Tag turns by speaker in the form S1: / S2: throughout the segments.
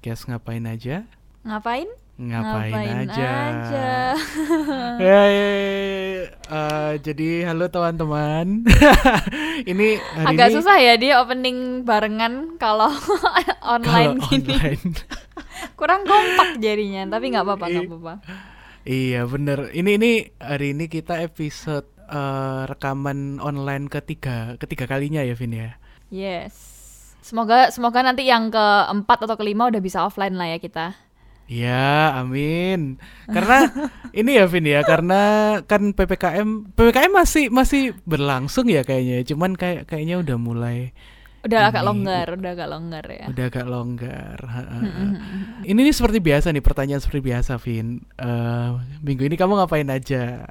S1: podcast Ngapain Aja?
S2: Ngapain?
S1: Ngapain, aja?
S2: aja.
S1: Ya, ya, ya, ya. Eh, jadi halo teman-teman. ini hari
S2: Agak
S1: ini
S2: susah ya dia opening barengan kalau online
S1: kalau
S2: gini.
S1: online.
S2: Kurang kompak jadinya, tapi nggak apa-apa, nggak apa-apa.
S1: iya bener. Ini ini hari ini kita episode eh, rekaman online ketiga ketiga kalinya ya Vin ya.
S2: Yes. Semoga semoga nanti yang keempat atau kelima udah bisa offline lah ya kita.
S1: Ya, amin. Karena ini ya Vin ya, karena kan PPKM PPKM masih masih berlangsung ya kayaknya. Cuman kayak kayaknya udah mulai
S2: Udah agak
S1: Ini-
S2: longgar, udah agak longgar ya.
S1: udah agak longgar. Ha, ha, ha. ini nih seperti biasa nih pertanyaan seperti biasa, Vin. Eh, minggu ini kamu ngapain aja?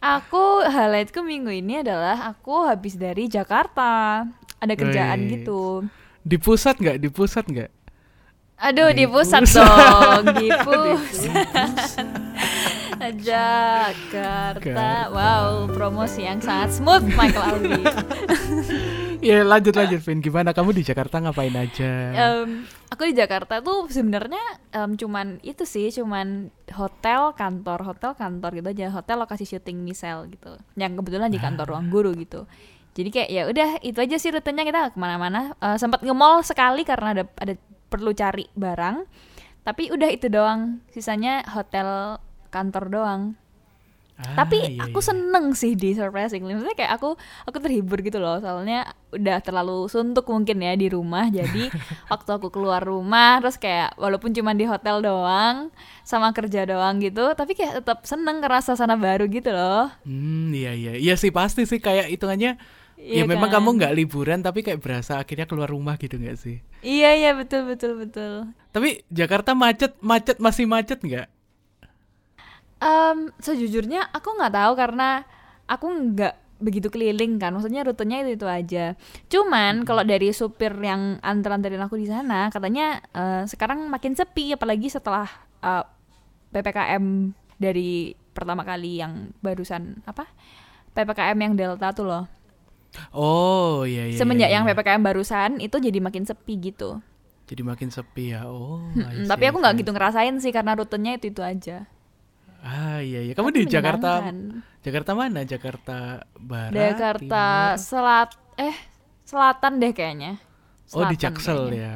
S2: Aku highlightku minggu ini adalah aku habis dari Jakarta. Ada kerjaan gitu.
S1: Di pusat nggak? Di pusat nggak?
S2: Aduh,
S1: Di
S2: di pusat
S1: pusat.
S2: dong, di pusat. Jakarta. Wow, promosi yang sangat smooth Michael Aldi.
S1: Ya lanjut lanjut, Vin. Gimana kamu di Jakarta ngapain aja?
S2: Em, aku di Jakarta tuh sebenarnya em, cuman itu sih, cuman hotel, kantor, hotel, kantor gitu aja. Hotel lokasi syuting misal gitu. Yang kebetulan di kantor ruang guru gitu. Jadi kayak ya udah itu aja sih rutenya kita ke mana-mana. Eh, sempat nge-mall sekali karena ada ada perlu cari barang. Tapi udah itu doang. Sisanya hotel, kantor doang.
S1: Ah,
S2: Tapi
S1: iya,
S2: aku
S1: iya.
S2: seneng sih di surprisingly. Maksudnya kayak aku aku terhibur gitu loh. Soalnya udah terlalu suntuk mungkin ya di rumah. Jadi waktu aku keluar rumah terus kayak walaupun cuma di hotel doang sama kerja doang gitu, tapi kayak tetap seneng ngerasa sana baru gitu loh.
S1: Hmm, iya iya. Iya sih pasti sih kayak hitungannya ya
S2: Iya
S1: memang
S2: kan?
S1: kamu nggak liburan tapi kayak berasa akhirnya keluar rumah gitu nggak sih?
S2: Iya iya betul betul betul.
S1: Tapi Jakarta macet, macet masih macet nggak?
S2: Em, sejujurnya aku nggak tahu karena aku nggak begitu keliling kan, maksudnya rutenya itu itu aja. Cuman kalau dari supir yang antar-antarin aku di sana, katanya eh, sekarang makin sepi, apalagi setelah eh, ppkm dari pertama kali yang barusan apa ppkm yang delta tuh loh.
S1: Oh iya iya.
S2: Semenjak
S1: iya,
S2: yang
S1: iya.
S2: ppkm barusan itu jadi makin sepi gitu.
S1: Jadi makin sepi ya. Oh.
S2: Mm,
S1: see,
S2: tapi aku nggak gitu ngerasain sih karena rutenya itu itu aja.
S1: Ah iya iya. Kamu
S2: Tapi
S1: di Jakarta. Jakarta mana? Jakarta Barat.
S2: Jakarta
S1: Timur?
S2: Selat eh selatan deh kayaknya.
S1: Oh di
S2: Selatan
S1: Jaksel
S2: kayaknya.
S1: ya.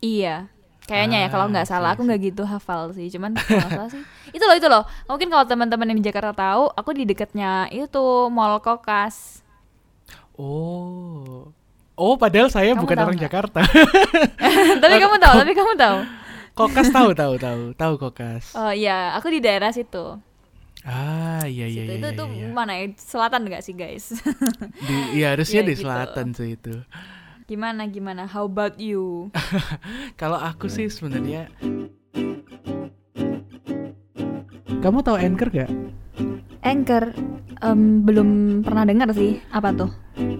S2: Iya. Kayaknya ya kalau
S1: Ah,
S2: nggak salah aku nggak gitu hafal sih. Cuman kalau salah sih. Itu loh itu loh. Mungkin kalau teman-teman yang di Jakarta tahu, aku di dekatnya itu Mall Kokas.
S1: Oh. Oh padahal saya
S2: Kamu
S1: bukan orang
S2: nggak?
S1: Jakarta.
S2: tapi kamu tahu, tapi kamu tahu.
S1: Kokas tahu tahu tahu tahu kokas.
S2: Oh iya, aku di daerah situ.
S1: Ah iya iya
S2: Situ.
S1: iya.
S2: itu
S1: iya,
S2: tuh
S1: iya.
S2: mana ya? Selatan nggak sih, guys?
S1: Di, iya harusnya
S2: Iya,
S1: di
S2: gitu.
S1: selatan sih itu.
S2: gimana gimana? How about you?
S1: Kalau aku sih sebenarnya Kamu tahu Anchor gak?
S2: Anchor em, belum pernah dengar sih. Apa tuh?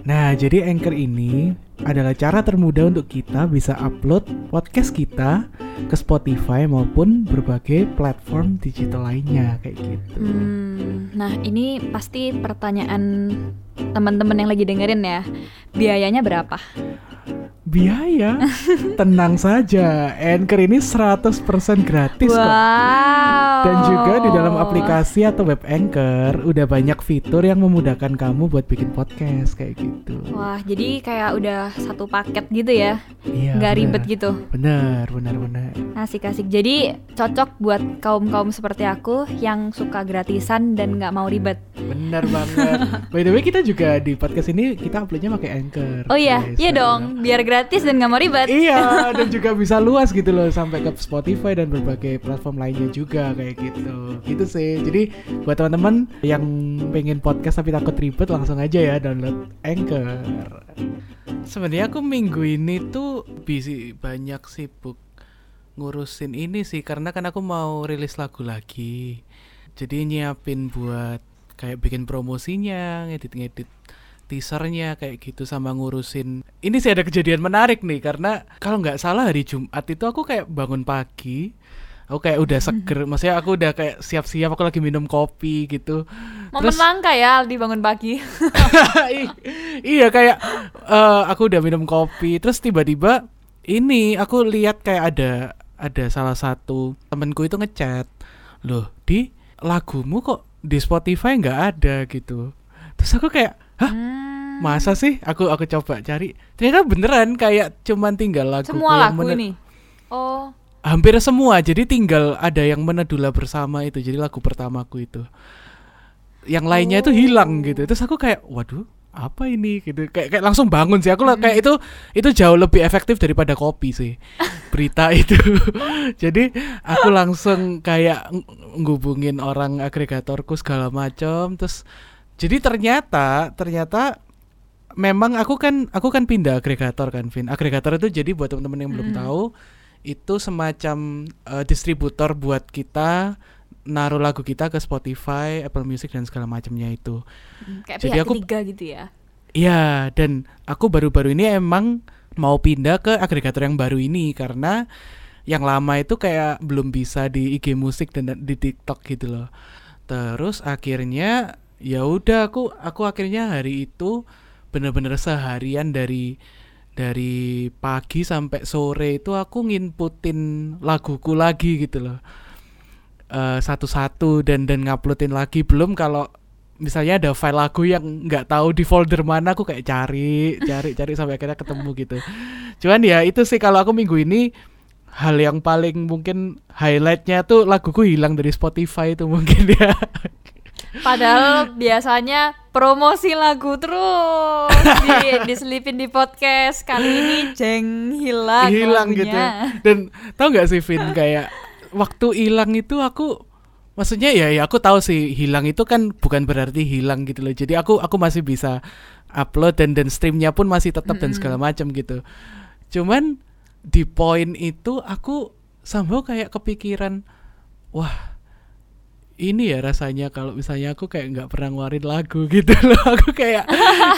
S1: Nah, jadi Anchor ini adalah cara termudah untuk kita bisa upload podcast kita ke Spotify maupun berbagai platform digital lainnya kayak gitu.
S2: Hmm, nah ini pasti pertanyaan teman-teman yang lagi dengerin ya. Biayanya berapa?
S1: Biaya? Tenang saja, Anchor ini 100% gratis kok.
S2: wow.
S1: Dan juga di dalam aplikasi atau web Anchor udah banyak fitur yang memudahkan kamu buat bikin podcast kayak gitu.
S2: Wah, jadi kayak udah satu paket gitu ya.
S1: Iya.
S2: Nggak
S1: benar.
S2: ribet gitu.
S1: Benar, benar, benar.
S2: Asik-asik. Jadi cocok buat kaum-kaum seperti aku yang suka gratisan dan nggak mau ribet.
S1: Benar banget. By the way, kita juga di podcast ini kita uploadnya pakai Anchor.
S2: Oh iya,
S1: guys.
S2: iya dong. Biar gratis dan nggak mau ribet.
S1: Iya, dan juga bisa luas gitu loh sampai ke Spotify dan berbagai platform lainnya juga kayak gitu. Gitu sih. Jadi buat teman-teman yang pengen podcast tapi takut ribet langsung aja ya download Anchor. Sebenarnya aku minggu ini tuh busy banyak sibuk ngurusin ini sih karena kan aku mau rilis lagu lagi. Jadi nyiapin buat kayak bikin promosinya, ngedit-ngedit teasernya kayak gitu sama ngurusin ini sih ada kejadian menarik nih karena kalau nggak salah hari Jumat itu aku kayak bangun pagi aku kayak udah seger. Maksudnya aku udah kayak siap-siap aku lagi minum kopi gitu.
S2: Momen
S1: Terus-
S2: langka ya Aldi bangun pagi.
S1: Iya kayak eh, aku udah minum kopi. Terus tiba-tiba ini aku lihat kayak ada ada salah satu temenku itu ngechat. Loh di lagumu kok di Spotify nggak ada gitu. Terus aku kayak hah?
S2: Hmm,
S1: masa sih? Aku aku coba cari. Ternyata beneran kayak cuman tinggal lagu
S2: semua lagu ini. Oh,
S1: hampir semua jadi tinggal ada yang menedula bersama itu jadi lagu pertamaku itu. Yang lainnya itu hilang gitu. Terus aku kayak waduh apa ini? Gitu. Kayak kayak langsung bangun sih. Aku lah kayak itu itu jauh lebih efektif daripada kopi sih berita itu. Jadi aku langsung kayak ng- ngubungin orang agregatorku segala macam terus jadi ternyata ternyata memang aku kan aku kan pindah agregator kan Vin. Agregator itu jadi buat teman-teman yang belum
S2: Mm.
S1: tahu itu semacam eh, distributor buat kita naruh lagu kita ke Spotify, Apple Music dan segala macamnya itu.
S2: hmm, kayak
S1: Jadi
S2: pihak
S1: aku-
S2: ketiga gitu ya.
S1: Iya, dan aku baru-baru ini emang mau pindah ke agregator yang baru ini karena yang lama itu kayak belum bisa di IG musik dan di TikTok gitu loh. Terus akhirnya ya udah aku aku akhirnya hari itu bener-bener seharian dari dari pagi sampai sore itu aku nginputin laguku lagi gitu loh. Eh, satu-satu dan dan nguploadin lagi. Belum kalau misalnya ada file lagu yang nggak tahu di folder mana aku kayak cari cari cari sampai akhirnya ketemu gitu. Cuman ya itu sih kalau aku minggu ini hal yang paling mungkin highlightnya tuh laguku hilang dari Spotify itu mungkin ya
S2: Padahal biasanya promosi lagu terus di, diselipin di podcast. Kali ini jeng hilang
S1: hilang gitu
S2: lagunya.
S1: dan tau nggak sih Vin kayak waktu hilang itu aku maksudnya ya ya aku tahu sih hilang itu kan bukan berarti hilang gitu loh jadi aku aku masih bisa upload dan dan streamnya pun masih tetap dan
S2: Mm-mm.
S1: segala macam gitu cuman di poin itu aku somehow kayak kepikiran wah ini ya rasanya kalau misalnya aku kayak nggak pernah ngeluarin lagu gitu loh aku kayak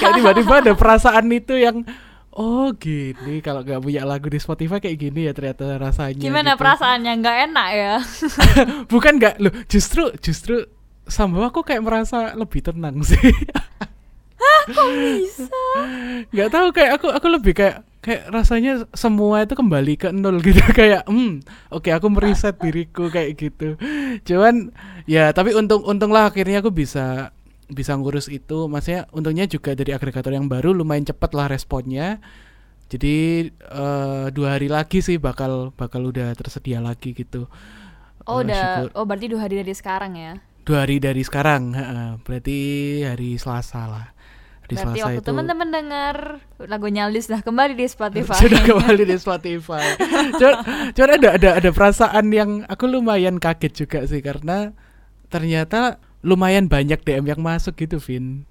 S1: kayak tiba-tiba ada perasaan itu yang oh gini kalau nggak punya lagu di Spotify kayak gini ya ternyata rasanya
S2: Gimana
S1: gitu.
S2: perasaannya nggak enak ya?
S1: bukan nggak loh justru justru sama aku kayak merasa lebih tenang sih
S2: Bisa.
S1: nggak tahu kayak aku aku lebih kayak kayak rasanya semua itu kembali ke nol gitu kayak hmm oke aku meriset diriku kayak gitu cuman ya tapi untung untunglah akhirnya aku bisa bisa ngurus itu maksudnya untungnya juga dari agregator yang baru lumayan cepet lah responnya jadi eh, dua hari lagi sih bakal bakal udah tersedia lagi gitu
S2: Oh
S1: Eh,
S2: udah,
S1: syukur.
S2: oh berarti dua hari dari sekarang ya.
S1: dua hari dari sekarang heeh. berarti hari Selasa lah hari
S2: berarti
S1: Selasa
S2: waktu
S1: itu
S2: teman-teman dengar lagunya Aldi sudah kembali di Spotify.
S1: sudah kembali di Spotify. Cuman, cuman ada ada ada perasaan yang aku lumayan kaget juga sih karena ternyata lumayan banyak DM yang masuk gitu, Vin.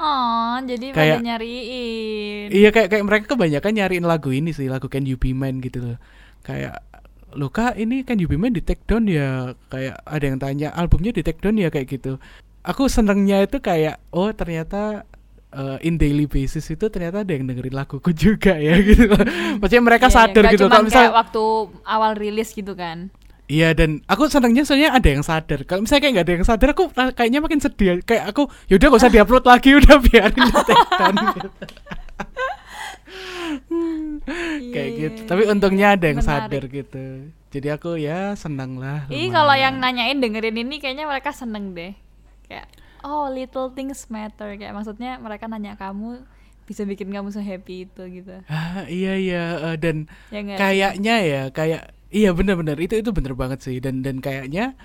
S2: Oh, jadi
S1: Kayak-
S2: nyariin.
S1: Iya kayak kayak mereka kebanyakan nyariin lagu ini sih, lagu Can You Be Mine gitu loh. Kayak lo kak ini Can You Be Mine di take down ya kayak ada yang tanya albumnya di take down ya kayak gitu. Aku senengnya itu kayak oh ternyata uh, in daily basis itu ternyata ada yang dengerin laguku juga ya gitu. Maksudnya mereka
S2: iya,
S1: sadar
S2: nggak
S1: gitu kalau misal
S2: kayak waktu awal rilis gitu kan.
S1: Iya dan aku senangnya soalnya ada yang sadar. Kalau misalnya kayak nggak ada yang sadar, aku kayaknya makin sedih. Kayak aku, yaudah gak usah diupload lagi, udah biarin di take down gitu. kayak gitu. Tapi untungnya ada yang
S2: menarik.
S1: sadar gitu. Jadi aku ya senang lah.
S2: Ih kalau yang nanyain dengerin ini kayaknya mereka seneng deh. Kayak oh little things matter. Kayak maksudnya mereka nanya kamu bisa bikin kamu so happy itu gitu.
S1: Ah, iya iya. Eh, dan
S2: Ya
S1: kayaknya ya kayak iya benar-benar itu itu bener banget sih. Dan dan kayaknya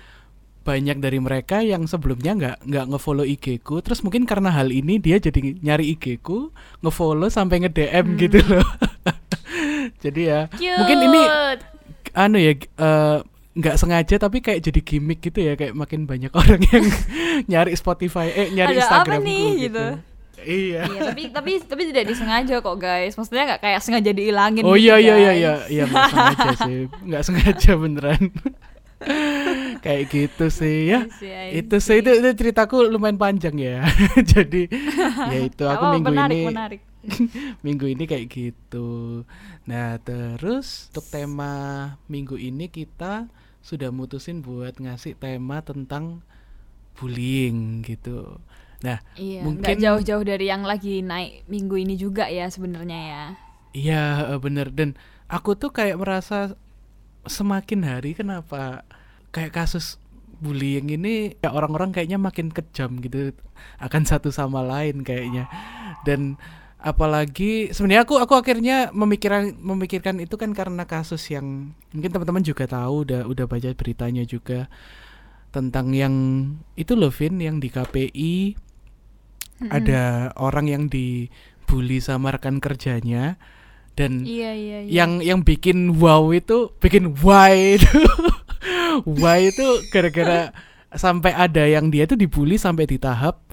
S1: banyak dari mereka yang sebelumnya nggak nggak ngefollow IG ku. Terus mungkin karena hal ini dia jadi nyari IG ku ngefollow sampai nge DM
S2: Hmm.
S1: gitu loh. Jadi ya mungkin ini
S2: Cute.
S1: anu ya eh, nggak sengaja tapi kayak jadi gimmick gitu ya kayak makin banyak orang yang nyari Spotify eh nyari
S2: Ada apa
S1: Instagram
S2: nih, gitu.
S1: iya.
S2: Iya, tapi tapi tapi tidak disengaja kok guys. Maksudnya nggak kayak sengaja dihilangin.
S1: Oh
S2: gitu,
S1: iya iya iya iya. Iya nggak sengaja sih. Nggak sengaja beneran. Kayak gitu sih ya.
S2: I see, I
S1: itu sih itu, itu ceritaku lumayan panjang ya. Jadi ya itu aku
S2: Oh,
S1: minggu
S2: menarik,
S1: ini
S2: menarik.
S1: minggu ini kayak gitu. Nah terus untuk tema minggu ini kita sudah mutusin buat ngasih tema tentang bullying gitu. Nah,
S2: Iya,
S1: Mungkin-
S2: jauh-jauh dari yang lagi naik minggu ini juga ya sebenarnya ya.
S1: iya eh, bener dan aku tuh kayak merasa semakin hari kenapa kayak kasus bullying ini ya orang-orang kayaknya makin kejam gitu akan satu sama lain kayaknya dan apalagi sebenarnya aku aku akhirnya memikirkan memikirkan itu kan karena kasus yang mungkin teman-teman juga tahu udah udah baca beritanya juga tentang yang itu loh Vin yang di KPI
S2: Mm-mm.
S1: ada orang yang dibully sama rekan kerjanya dan
S2: Iya iya iya.
S1: yang yang bikin wow itu bikin why itu why itu gara-gara sampai ada yang dia tuh dibully sampai di tahap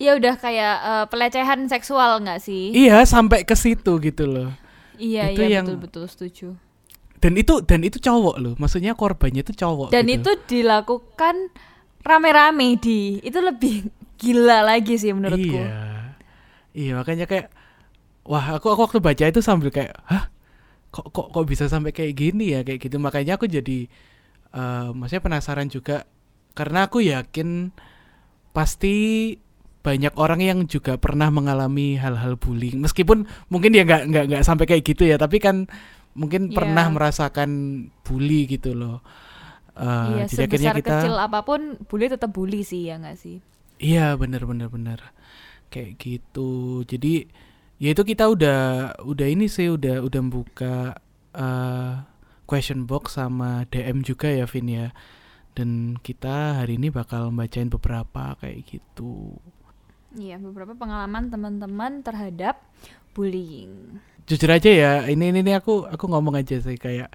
S2: Iya udah kayak eh, pelecehan seksual nggak sih?
S1: iya sampai ke situ gitu loh
S2: Iya
S1: itu
S2: iya
S1: yang-
S2: betul betul setuju.
S1: dan itu dan itu cowok loh maksudnya korbannya itu cowok
S2: Dan
S1: gitu.
S2: itu dilakukan rame-rame di itu lebih gila lagi sih menurutku.
S1: iya iya makanya kayak wah aku aku waktu baca itu sambil kayak hah kok kok kok bisa sampai kayak gini ya kayak gitu makanya aku jadi eh maksudnya penasaran juga karena aku yakin pasti banyak orang yang juga pernah mengalami hal-hal bullying meskipun mungkin ya nggak nggak nggak sampai kayak gitu ya tapi kan mungkin
S2: Iya.
S1: pernah merasakan bully gitu loh Eh,
S2: Iya,
S1: jadi akhirnya kita
S2: kecil apa pun bully tetap bully sih ya nggak sih?
S1: Iya benar benar benar kayak gitu. Jadi ya itu kita udah udah ini sih udah udah buka eh, question box sama DM juga ya Vin ya. Dan kita hari ini bakal bacain beberapa kayak gitu.
S2: Iya, beberapa pengalaman teman-teman terhadap bullying.
S1: Jujur aja ya, ini ini, ini aku aku ngomong aja sih kayak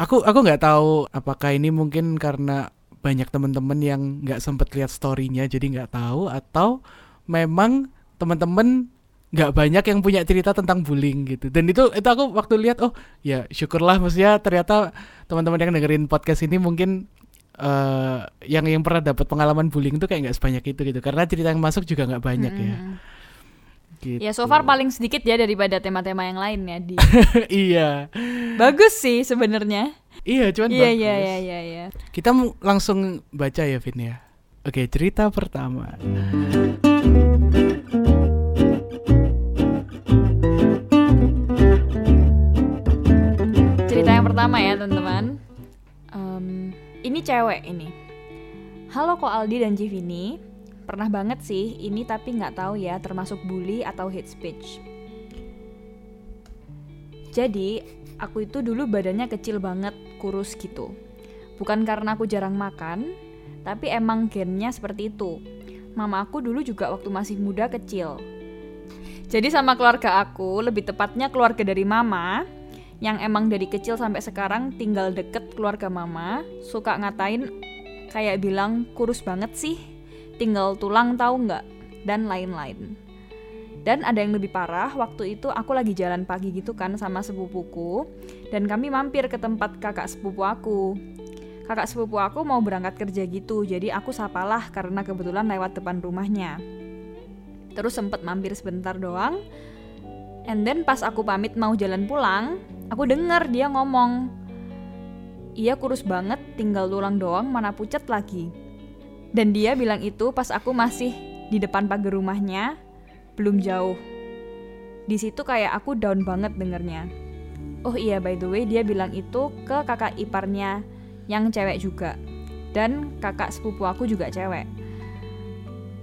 S1: aku aku nggak tahu apakah ini mungkin karena banyak teman-teman yang nggak sempet lihat storynya jadi nggak tahu atau memang teman-teman nggak banyak yang punya cerita tentang bullying gitu dan itu itu aku waktu lihat oh ya syukurlah maksudnya ternyata teman-teman yang dengerin podcast ini mungkin eh yang yang pernah dapat pengalaman bullying itu kayak nggak sebanyak itu gitu karena cerita yang masuk juga nggak banyak ya
S2: Mm-mm.
S1: gitu.
S2: Ya so far paling sedikit ya daripada tema-tema yang lain ya di.
S1: iya
S2: Bagus sih sebenarnya.
S1: iya cuman
S2: Iya
S1: bagus.
S2: iya iya iya iya.
S1: Kita langsung baca ya Vin ya. Oke, cerita pertama.
S2: Cerita yang pertama ya teman-teman. Em, ini cewek ini. Halo kok Aldi dan Civini. Pernah banget sih ini tapi nggak tahu ya termasuk bully atau hate speech. Jadi aku itu dulu badannya kecil banget, kurus gitu. Bukan karena aku jarang makan, tapi emang gennya seperti itu. Mama aku dulu juga waktu masih muda kecil. Jadi sama keluarga aku, lebih tepatnya keluarga dari mama, yang emang dari kecil sampai sekarang tinggal deket keluarga mama, suka ngatain kayak bilang kurus banget sih, tinggal tulang tahu nggak, dan lain-lain. Dan ada yang lebih parah, waktu itu aku lagi jalan pagi gitu kan sama sepupuku, dan kami mampir ke tempat kakak sepupu aku. Kakak sepupu aku mau berangkat kerja gitu, jadi aku sapalah karena kebetulan lewat depan rumahnya. Terus sempet mampir sebentar doang, And then pas aku pamit mau jalan pulang, aku denger dia ngomong, Iya kurus banget, tinggal tulang doang, mana pucat lagi. Dan dia bilang itu pas aku masih di depan pagar rumahnya, belum jauh. Di situ kayak aku down banget dengernya. Oh iya by the way dia bilang itu ke kakak iparnya yang cewek juga. Dan kakak sepupu aku juga cewek.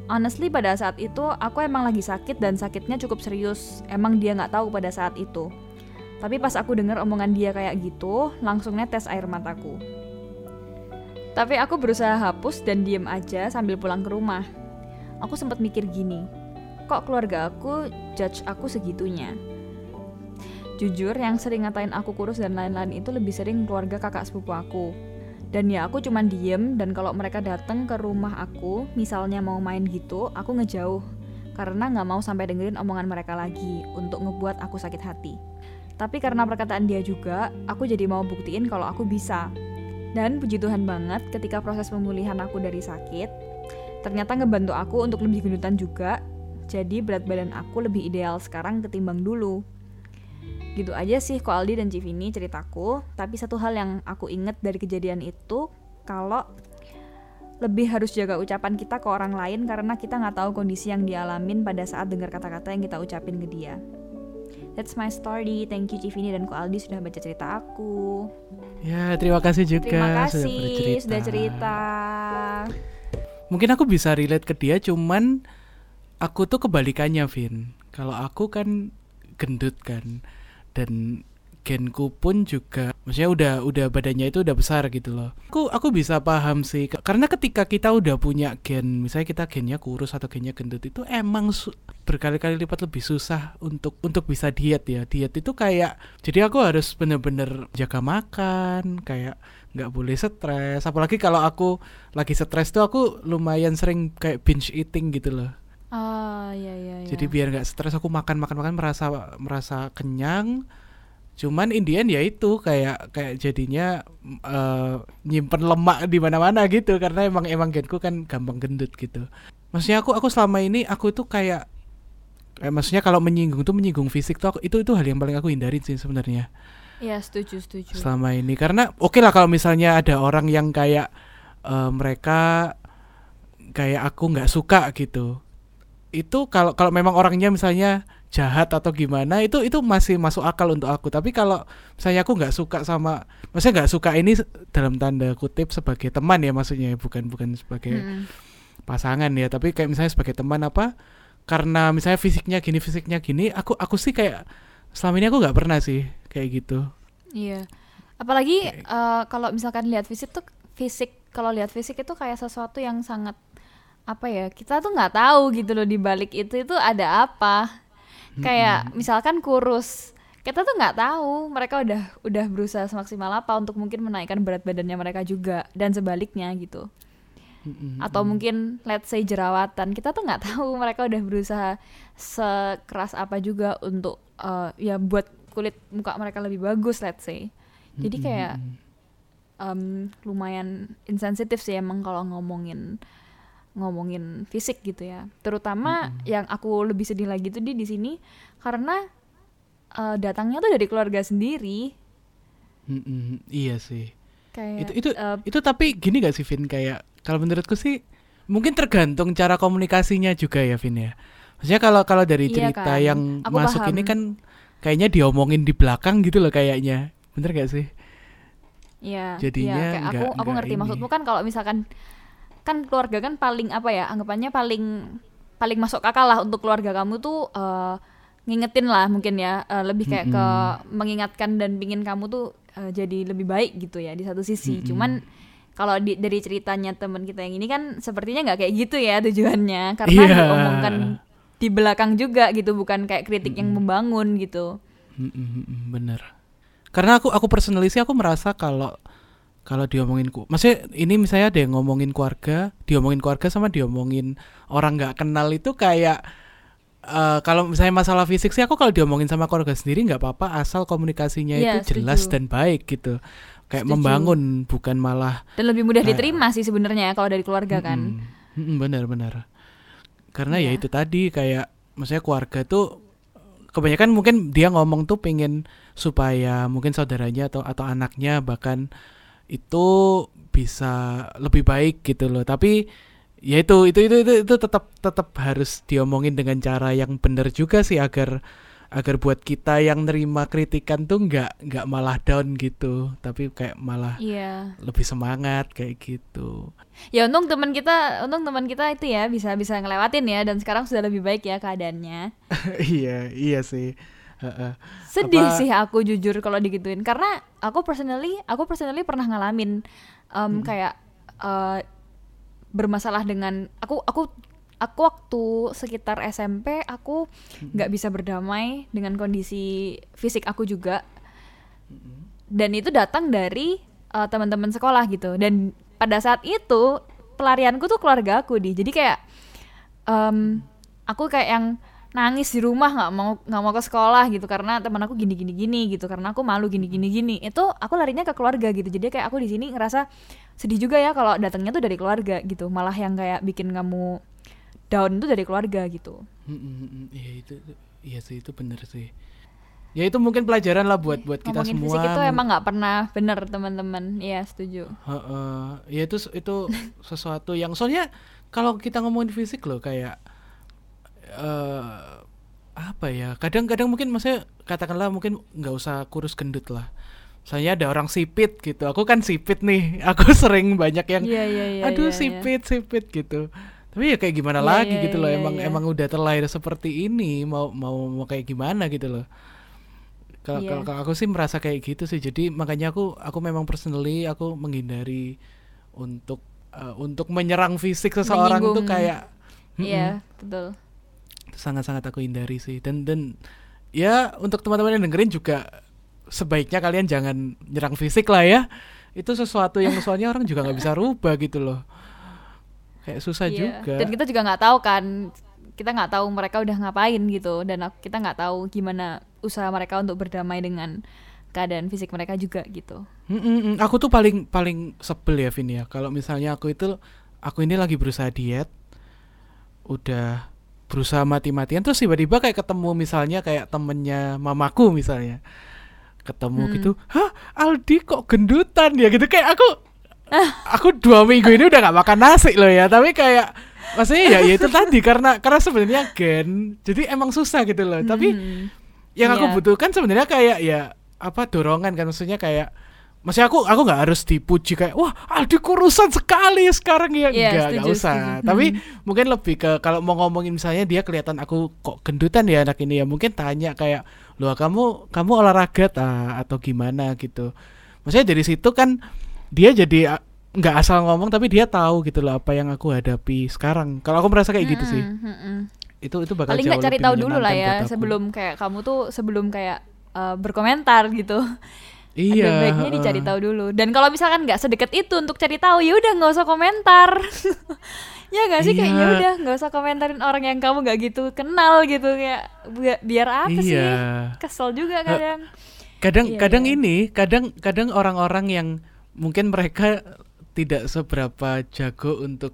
S2: Honestly pada saat itu aku emang lagi sakit dan sakitnya cukup serius. Emang dia nggak tahu pada saat itu. Tapi pas aku dengar omongan dia kayak gitu, langsung netes air mataku. Tapi aku berusaha hapus dan diem aja sambil pulang ke rumah. Aku sempat mikir gini, kok keluarga aku judge aku segitunya? Jujur, yang sering ngatain aku kurus dan lain-lain itu lebih sering keluarga kakak sepupu aku. Dan ya aku cuman diem dan kalau mereka datang ke rumah aku, misalnya mau main gitu, aku ngejauh. Karena nggak mau sampai dengerin omongan mereka lagi untuk ngebuat aku sakit hati. Tapi karena perkataan dia juga, aku jadi mau buktiin kalau aku bisa. Dan puji Tuhan banget ketika proses pemulihan aku dari sakit, ternyata ngebantu aku untuk lebih gendutan juga. Jadi berat badan aku lebih ideal sekarang ketimbang dulu. Gitu aja sih Ko Aldi dan Civini ceritaku, tapi satu hal yang aku inget dari kejadian itu, kalau lebih harus jaga ucapan kita ke orang lain karena kita nggak tahu kondisi yang dialamin pada saat dengar kata-kata yang kita ucapin ke dia. That's my story. Thank you Civini dan Ko Aldi sudah baca cerita aku.
S1: Ya, terima kasih juga
S2: Terima kasih
S1: sudah bercerita.
S2: sudah cerita.
S1: Mungkin aku bisa relate ke dia cuman aku tuh kebalikannya, Vin. Kalau aku kan gendut kan dan genku pun juga maksudnya udah udah badannya itu udah besar gitu loh. Aku aku bisa paham sih karena ketika kita udah punya gen, misalnya kita gennya kurus atau gennya gendut itu emang berkali-kali lipat lebih susah untuk untuk bisa diet ya. Diet itu kayak jadi aku harus bener-bener jaga makan, kayak nggak boleh stres. Apalagi kalau aku lagi stres tuh aku lumayan sering kayak binge eating gitu loh.
S2: Ah, iya iya iya.
S1: Jadi biar nggak stres aku makan makan makan merasa merasa kenyang. Cuman Indian ya itu kayak kayak jadinya eh, nyimpen lemak di mana-mana gitu karena emang emang genku kan gampang gendut gitu. Maksudnya aku aku selama ini aku tuh kayak eh, maksudnya kalau menyinggung tuh menyinggung fisik tuh aku, itu itu hal yang paling aku hindarin sih sebenarnya
S2: Iya, setuju setuju.
S1: selama ini karena oke lah kalau misalnya ada orang yang kayak eh, mereka kayak aku nggak suka gitu itu kalau kalau memang orangnya misalnya jahat atau gimana itu itu masih masuk akal untuk aku tapi kalau misalnya aku nggak suka sama maksudnya nggak suka ini dalam tanda kutip sebagai teman ya maksudnya bukan bukan sebagai
S2: Mm-mm.
S1: pasangan ya tapi kayak misalnya sebagai teman apa karena misalnya fisiknya gini fisiknya gini aku aku sih kayak selama ini aku nggak pernah sih kayak gitu
S2: Iya. Apalagi
S1: Kayak-
S2: eh, kalau misalkan lihat fisik tuh fisik kalau lihat fisik itu kayak sesuatu yang sangat apa ya kita tuh nggak tahu gitu loh di balik itu itu ada apa. Kayak misalkan kurus kita tuh nggak tahu mereka udah udah berusaha semaksimal apa untuk mungkin menaikkan berat badannya mereka juga dan sebaliknya gitu. Atau mungkin let's say jerawatan kita tuh nggak tahu mereka udah berusaha sekeras apa juga untuk eh, ya buat kulit muka mereka lebih bagus let's say. Jadi kayak em, lumayan insensitif sih emang kalau ngomongin ngomongin fisik gitu ya. Terutama yang aku lebih sedih lagi tuh di di sini karena eh, datangnya tuh dari keluarga sendiri.
S1: Mm-mm, iya sih.
S2: Kayak
S1: Itu itu
S2: eh,
S1: itu tapi gini gak sih Vin kayak kalau menurutku sih mungkin tergantung cara komunikasinya juga ya Vin ya. Maksudnya kalau kalau dari
S2: Iya
S1: cerita
S2: kan,
S1: yang
S2: aku
S1: masuk
S2: paham.
S1: ini kan kayaknya diomongin di belakang gitu loh kayaknya. Bener gak sih?
S2: Iya,
S1: Jadinya
S2: iya, kayak aku
S1: nggak-
S2: aku ngerti
S1: ini.
S2: maksudmu kan kalau misalkan kan keluarga kan paling apa ya anggapannya paling paling masuk akal lah untuk keluarga kamu tuh eh, ngingetin lah mungkin ya eh, lebih kayak ke mengingatkan dan pingin kamu tuh eh, jadi lebih baik gitu ya di satu sisi.
S1: Mm-mm.
S2: Cuman kalau di- dari ceritanya teman kita yang ini kan sepertinya nggak kayak gitu ya tujuannya karena
S1: Iya.
S2: diomongkan di belakang juga gitu bukan kayak kritik yang membangun gitu.
S1: Mm-mm, mm-mm, bener. Karena aku aku personally sih aku merasa kalau kalau diomongin ku, maksudnya ini misalnya ada yang ngomongin keluarga, diomongin keluarga sama diomongin orang nggak kenal itu kayak eh, kalau misalnya masalah fisik sih aku kalau diomongin sama keluarga sendiri nggak apa-apa asal komunikasinya
S2: Iya,
S1: itu jelas
S2: setuju.
S1: dan baik gitu, kayak
S2: Setuju.
S1: membangun bukan malah
S2: Dan lebih mudah
S1: Kayak-
S2: diterima sih sebenarnya kalau dari keluarga kan.
S1: Mm-mm, benar-benar. Karena ya
S2: Iya.
S1: itu tadi kayak maksudnya keluarga tuh kebanyakan mungkin dia ngomong tuh pengen supaya mungkin saudaranya atau atau anaknya bahkan itu bisa lebih baik gitu loh. Tapi ya itu itu itu itu, itu tetap tetap harus diomongin dengan cara yang benar juga sih agar agar buat kita yang nerima kritikan tuh nggak nggak malah down gitu, tapi kayak malah
S2: Iya.
S1: lebih semangat kayak gitu.
S2: Ya untung teman kita, untung teman kita itu ya bisa bisa ngelewatin ya dan sekarang sudah lebih baik ya keadaannya.
S1: iya, iya sih.
S2: Sedih
S1: Apa-
S2: sih aku jujur kalau digituin. Karena aku personally, aku personally pernah ngalamin em, kayak eh, bermasalah dengan aku aku aku waktu sekitar SMP aku nggak bisa berdamai dengan kondisi fisik aku juga. Dan itu datang dari eh, teman-teman sekolah gitu. Dan pada saat itu pelarianku tuh keluarga aku di. Jadi kayak em, aku kayak yang nangis di rumah nggak mau nggak mau ke sekolah gitu karena teman aku gini gini gini gitu karena aku malu gini gini gini itu aku larinya ke keluarga gitu jadi kayak aku di sini ngerasa sedih juga ya kalau datangnya tuh dari keluarga gitu malah yang kayak bikin kamu down tuh dari keluarga gitu
S1: Mm, mm, mm, Iya itu, itu- iya sih itu bener sih. ya itu mungkin pelajaran lah buat buat kita
S2: Ngomongin
S1: semua
S2: fisik itu emang nggak pernah bener teman-teman. Iya setuju.
S1: Heeh. ya itu itu sesuatu yang soalnya kalau kita ngomongin fisik loh kayak eh apa ya kadang-kadang mungkin maksudnya katakanlah mungkin nggak usah kurus gendut lah saya ada orang sipit gitu aku kan sipit nih aku sering banyak yang
S2: Iya iya iya.
S1: aduh
S2: iya, iya.
S1: sipit sipit gitu tapi ya kayak gimana
S2: Iya,
S1: lagi
S2: iya,
S1: gitu loh
S2: iya,
S1: emang
S2: iya.
S1: emang udah terlahir seperti ini mau mau mau kayak gimana gitu loh kalau
S2: Iya.
S1: kalau- kalau aku sih merasa kayak gitu sih jadi makanya aku aku memang personally aku menghindari untuk eh, untuk menyerang fisik seseorang tuh
S2: Menyinggung.
S1: kayak
S2: Iya betul.
S1: Sangat-sangat aku hindari sih dan dan ya untuk teman-teman yang dengerin juga sebaiknya kalian jangan nyerang fisik lah ya itu sesuatu yang soalnya orang juga nggak bisa rubah gitu loh kayak susah
S2: Iya.
S1: juga
S2: Dan kita juga nggak tahu kan, kita nggak tahu mereka udah ngapain gitu, dan kita nggak tahu gimana usaha mereka untuk berdamai dengan keadaan fisik mereka juga gitu.
S1: Mm, mm. aku tuh paling paling sebel ya Vin ya kalau misalnya aku itu aku ini lagi berusaha diet udah berusaha mati-matian terus tiba-tiba kayak ketemu misalnya kayak temennya mamaku misalnya ketemu
S2: Hmm.
S1: gitu hah Aldi kok gendutan ya gitu kayak aku aku dua minggu ini udah nggak makan nasi loh ya tapi kayak maksudnya ya, ya itu tadi karena karena sebenarnya gen jadi emang susah gitu loh tapi
S2: Hmm.
S1: yang aku
S2: Iya.
S1: butuhkan sebenarnya kayak ya apa dorongan kan maksudnya kayak Maksudnya aku aku nggak harus dipuji kayak wah Aldi kurusan sekali sekarang ya enggak enggak
S2: setuju,
S1: usah
S2: setuju.
S1: tapi
S2: Hmm.
S1: mungkin lebih ke kalau mau ngomongin misalnya dia kelihatan aku kok gendutan ya anak ini ya mungkin tanya kayak loh kamu kamu olahraga ta atau gimana gitu maksudnya dari situ kan dia jadi nggak asal ngomong tapi dia tahu gitu loh apa yang aku hadapi sekarang kalau aku merasa kayak gitu sih
S2: Mm-mm, mm-mm.
S1: itu itu bakal
S2: Paling nggak cari tahu dulu lah ya sebelum kayak kamu tuh sebelum kayak eh, berkomentar gitu.
S1: Iya
S2: Ada baiknya dicari tahu dulu. Dan kalau misalkan nggak sedekat itu untuk cari tahu, ya udah nggak usah komentar. ya nggak sih kayak
S1: Iya.
S2: ya udah nggak usah komentarin orang yang kamu nggak gitu kenal gitu kayak bi- biar apa sih?
S1: Iya.
S2: Kesel juga kadang.
S1: kadang
S2: Iya,
S1: kadang
S2: iya.
S1: ini kadang kadang orang-orang yang mungkin mereka tidak seberapa jago untuk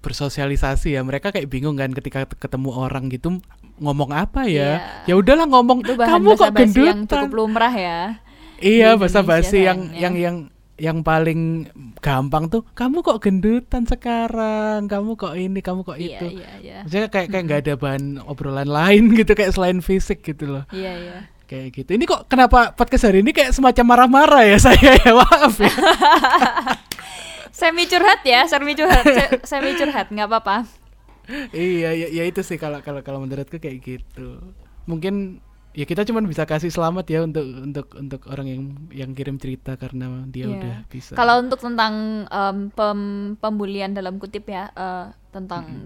S1: bersosialisasi ya mereka kayak bingung kan ketika ketemu orang gitu ngomong apa ya
S2: Iya.
S1: ya udahlah ngomong
S2: Itu bahan
S1: kamu kok
S2: basa-basi yang cukup lumrah ya.
S1: Iya bahasa basi yang yang yang yang paling gampang tuh kamu kok gendutan sekarang kamu kok ini kamu kok
S2: Iya
S1: itu
S2: iya iya.
S1: maksudnya kayak kayak nggak ada bahan obrolan lain gitu kayak selain fisik gitu loh
S2: Iya iya.
S1: kayak gitu. Ini kok kenapa podcast hari ini kayak semacam marah-marah ya saya ya maaf ya.
S2: Semi curhat ya, semi curhat, se- semi curhat nggak apa-apa.
S1: iya ya, ya itu sih kalau kalau kalau menurutku kayak gitu. Mungkin ya kita cuma bisa kasih selamat ya untuk untuk untuk orang yang yang kirim cerita karena dia
S2: Iya.
S1: udah bisa.
S2: Kalau untuk tentang em, pem- pembulian dalam kutip ya, eh, tentang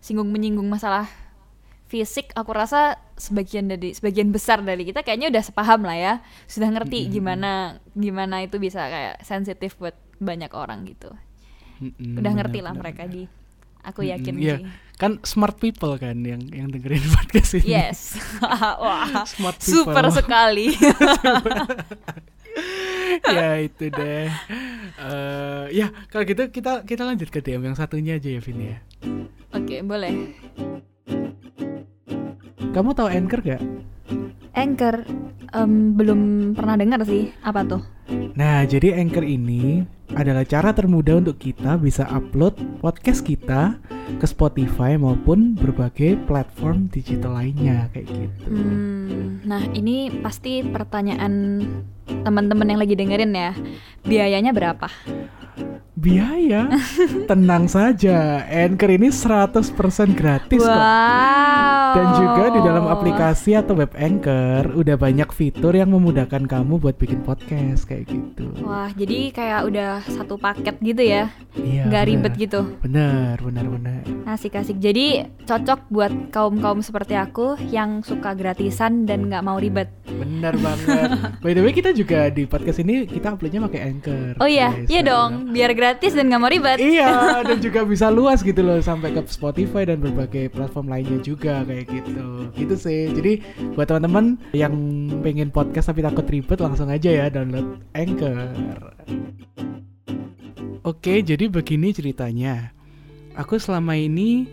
S2: singgung menyinggung masalah fisik, aku rasa sebagian dari sebagian besar dari kita kayaknya udah sepaham lah ya, sudah ngerti gimana gimana itu bisa kayak sensitif buat banyak orang gitu.
S1: Mm-mm,
S2: udah ngerti lah mereka di, aku yakin
S1: iya.
S2: sih.
S1: Kan smart people kan yang yang dengerin podcast ini.
S2: Yes, wah,
S1: Smart people.
S2: super sekali.
S1: ya itu deh. Eh ya kalau gitu kita kita lanjut ke DM yang satunya aja ya Vin ya.
S2: Oke, boleh.
S1: Kamu tahu Anchor gak?
S2: Anchor em, belum pernah dengar sih, apa tuh?
S1: Nah, jadi Anchor ini adalah cara termudah untuk kita bisa upload podcast kita ke Spotify maupun berbagai platform digital lainnya kayak gitu.
S2: Hmm, nah ini pasti pertanyaan teman-teman yang lagi dengerin ya. Biayanya berapa?
S1: Biaya? Tenang saja, Anchor ini 100% gratis kok.
S2: wow.
S1: Dan juga di dalam aplikasi atau web Anchor udah banyak fitur yang memudahkan kamu buat bikin podcast kayak gitu.
S2: Wah, jadi kayak udah satu paket gitu ya,
S1: Iya.
S2: nggak
S1: benar.
S2: ribet gitu.
S1: Benar, benar, benar.
S2: Asik-asik. Jadi cocok buat kaum-kaum seperti aku yang suka gratisan dan nggak mau ribet.
S1: Benar banget. By the way, kita juga di podcast ini kita uploadnya pakai Anchor.
S2: Oh iya,
S1: guys.
S2: iya dong, biar gratis dan nggak mau ribet.
S1: Iya, dan juga bisa luas gitu loh sampai ke Spotify dan berbagai platform lainnya juga kayak gitu. Gitu sih. Jadi buat teman-teman yang pengen podcast tapi takut ribet langsung aja ya download Anchor. Oke, jadi begini ceritanya. Aku selama ini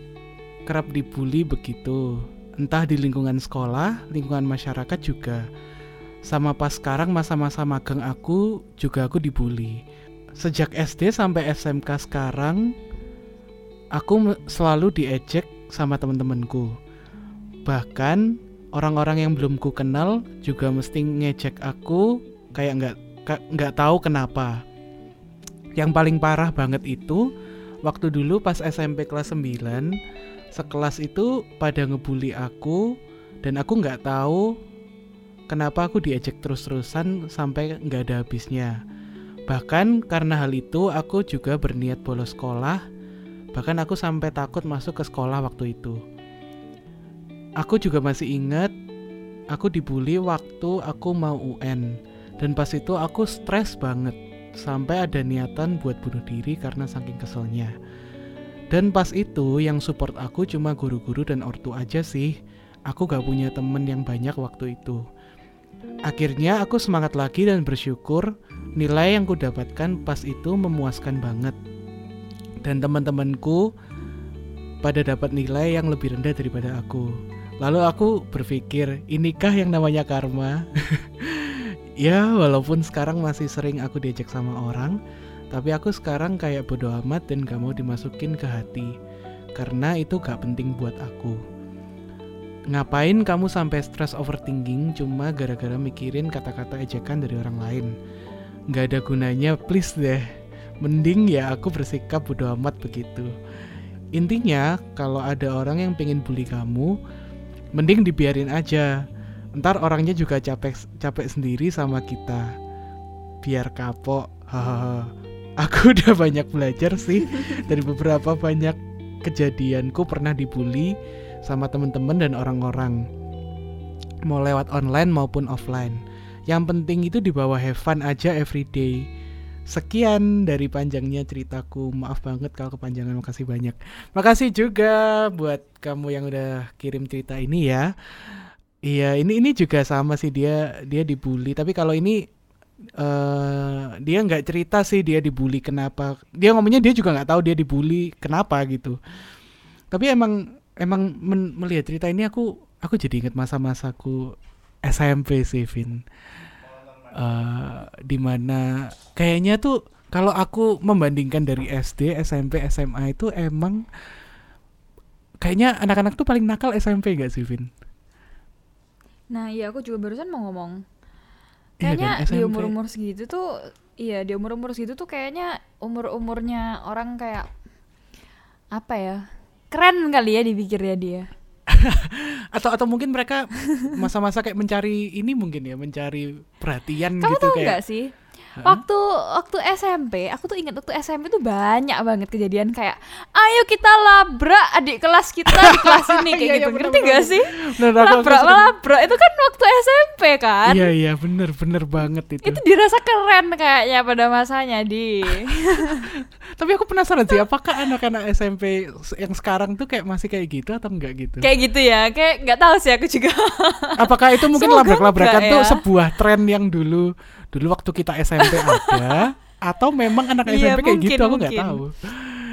S1: kerap dibully begitu. entah di lingkungan sekolah, lingkungan masyarakat juga. Sama pas sekarang masa-masa magang aku juga aku dibully. Sejak SD sampai SMK sekarang aku selalu diejek sama teman-temanku. Bahkan orang-orang yang belum ku kenal juga mesti ngejek aku kayak nggak nggak tahu kenapa. Yang paling parah banget itu waktu dulu pas SMP kelas 9 sekelas itu pada ngebully aku dan aku nggak tahu kenapa aku diejek terus-terusan sampai nggak ada habisnya. Bahkan karena hal itu aku juga berniat bolos sekolah. Bahkan aku sampai takut masuk ke sekolah waktu itu. Aku juga masih ingat aku dibully waktu aku mau UN dan pas itu aku stres banget sampai ada niatan buat bunuh diri karena saking keselnya. Dan pas itu yang support aku cuma guru-guru dan ortu aja sih. Aku gak punya temen yang banyak waktu itu. Akhirnya aku semangat lagi dan bersyukur nilai yang ku dapatkan pas itu memuaskan banget. Dan teman-temanku pada dapat nilai yang lebih rendah daripada aku. Lalu aku berpikir, inikah yang namanya karma? ya, walaupun sekarang masih sering aku diajak sama orang, tapi aku sekarang kayak bodo amat dan gak mau dimasukin ke hati. Karena itu gak penting buat aku. Ngapain kamu sampai stress overthinking cuma gara-gara mikirin kata-kata ejekan dari orang lain? Gak ada gunanya, please deh. Mending ya aku bersikap bodo amat begitu. Intinya, kalau ada orang yang pengen bully kamu, mending dibiarin aja. Ntar orangnya juga capek capek sendiri sama kita. Biar kapok. Aku udah banyak belajar sih dari beberapa banyak kejadianku pernah dibully sama temen-temen dan orang-orang. Mau lewat online maupun offline. Yang penting itu dibawa have fun aja everyday. Sekian dari panjangnya ceritaku. Maaf banget kalau kepanjangan. Makasih banyak. Makasih juga buat kamu yang udah kirim cerita ini ya. Iya, ini ini juga sama sih dia dia dibully. Tapi kalau ini eh dia nggak cerita sih dia dibully kenapa. Dia ngomongnya dia juga nggak tahu dia dibully kenapa gitu. Tapi emang emang melihat cerita ini aku aku jadi inget masa-masaku SMP sih, Vin. Eh di mana kayaknya tuh kalau aku membandingkan dari SD, SMP, SMA itu emang kayaknya anak-anak tuh paling nakal SMP gak sih, Vin?
S2: Nah, iya aku juga barusan mau ngomong.
S1: Iya
S2: Kayaknya
S1: kan,
S2: di umur-umur segitu tuh iya, di umur-umur segitu tuh kayaknya umur-umurnya orang kayak apa ya? Keren kali ya dipikirnya dia.
S1: atau atau mungkin mereka masa-masa kayak mencari ini mungkin ya mencari perhatian
S2: Kamu
S1: gitu
S2: tahu
S1: kayak
S2: nggak sih? Waktu waktu SMP, aku tuh ingat waktu SMP tuh banyak banget kejadian kayak ayo kita labrak adik kelas kita di kelas ini kayak
S1: Iya, iya,
S2: gitu.
S1: bener,
S2: Ngerti gak sih? Labrak labrak itu kan waktu SMP kan?
S1: iya iya bener bener banget itu.
S2: Itu dirasa keren kayaknya pada masanya di.
S1: tapi aku penasaran sih apakah anak-anak SMP yang sekarang tuh kayak masih kayak gitu atau enggak gitu
S2: kayak gitu ya. Kayak nggak tahu sih aku juga.
S1: apakah itu mungkin labrak-labrakan
S2: enggak
S1: tuh
S2: ya.
S1: sebuah tren yang dulu dulu waktu kita SMP ada atau memang anak SMP kayak
S2: mungkin,
S1: gitu aku nggak tahu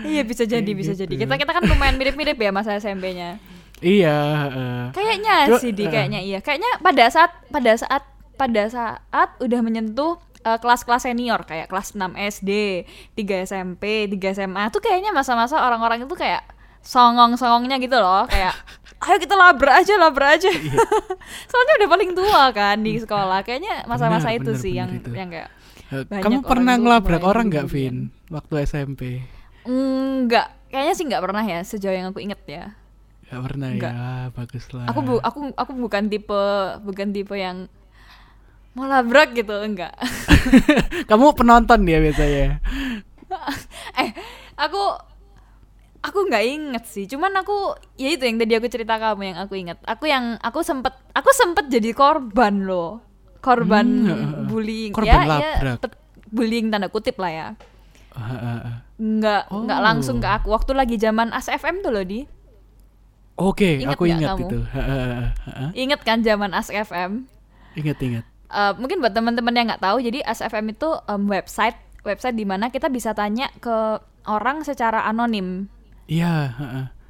S2: iya bisa jadi
S1: Kayak
S2: bisa
S1: gitu.
S2: jadi. Kita kita kan lumayan mirip-mirip ya masa SMP-nya.
S1: iya heeh.
S2: Kayaknya
S1: Cuma,
S2: sih di kayaknya iya. Kayaknya pada saat pada saat pada saat udah menyentuh eh, kelas-kelas senior kayak kelas 6 SD, 3 SMP, 3 SMA tuh kayaknya masa-masa orang-orang itu kayak songong-songongnya gitu loh, kayak ayo kita labrak aja, labrak aja. Soalnya udah paling tua kan di sekolah. Kayaknya masa-masa
S1: Benar,
S2: itu
S1: benar,
S2: sih
S1: benar
S2: yang
S1: itu.
S2: yang kayak
S1: Eh, kamu pernah ngelabrak orang nggak. Vin waktu SMP
S2: enggak, kayaknya sih nggak pernah ya sejauh yang aku inget ya.
S1: Gak pernah
S2: Enggak.
S1: ya bagus lah
S2: Aku bu, aku aku bukan tipe bukan tipe yang mau labrak gitu, enggak.
S1: kamu penonton ya biasanya
S2: eh aku aku nggak inget sih cuman aku ya itu yang tadi aku cerita kamu yang aku inget aku yang aku sempet aku sempet jadi korban loh korban
S1: Hmm, heeh.
S2: bullying
S1: Korban
S2: ya ya
S1: labrak.
S2: pet- bullying tanda kutip lah ya
S1: Ah, ah, ah.
S2: nggak nggak
S1: Oh.
S2: langsung ke aku waktu lagi zaman ASFM tuh loh di
S1: Oke,
S2: Ingat
S1: aku
S2: nggak
S1: ingat
S2: kamu?
S1: itu.
S2: Inget kan zaman ASFM
S1: Ingat ingat.
S2: Eh, mungkin buat teman-teman yang nggak tahu jadi ASFM itu em, website website di mana kita bisa tanya ke orang secara anonim
S1: Iya.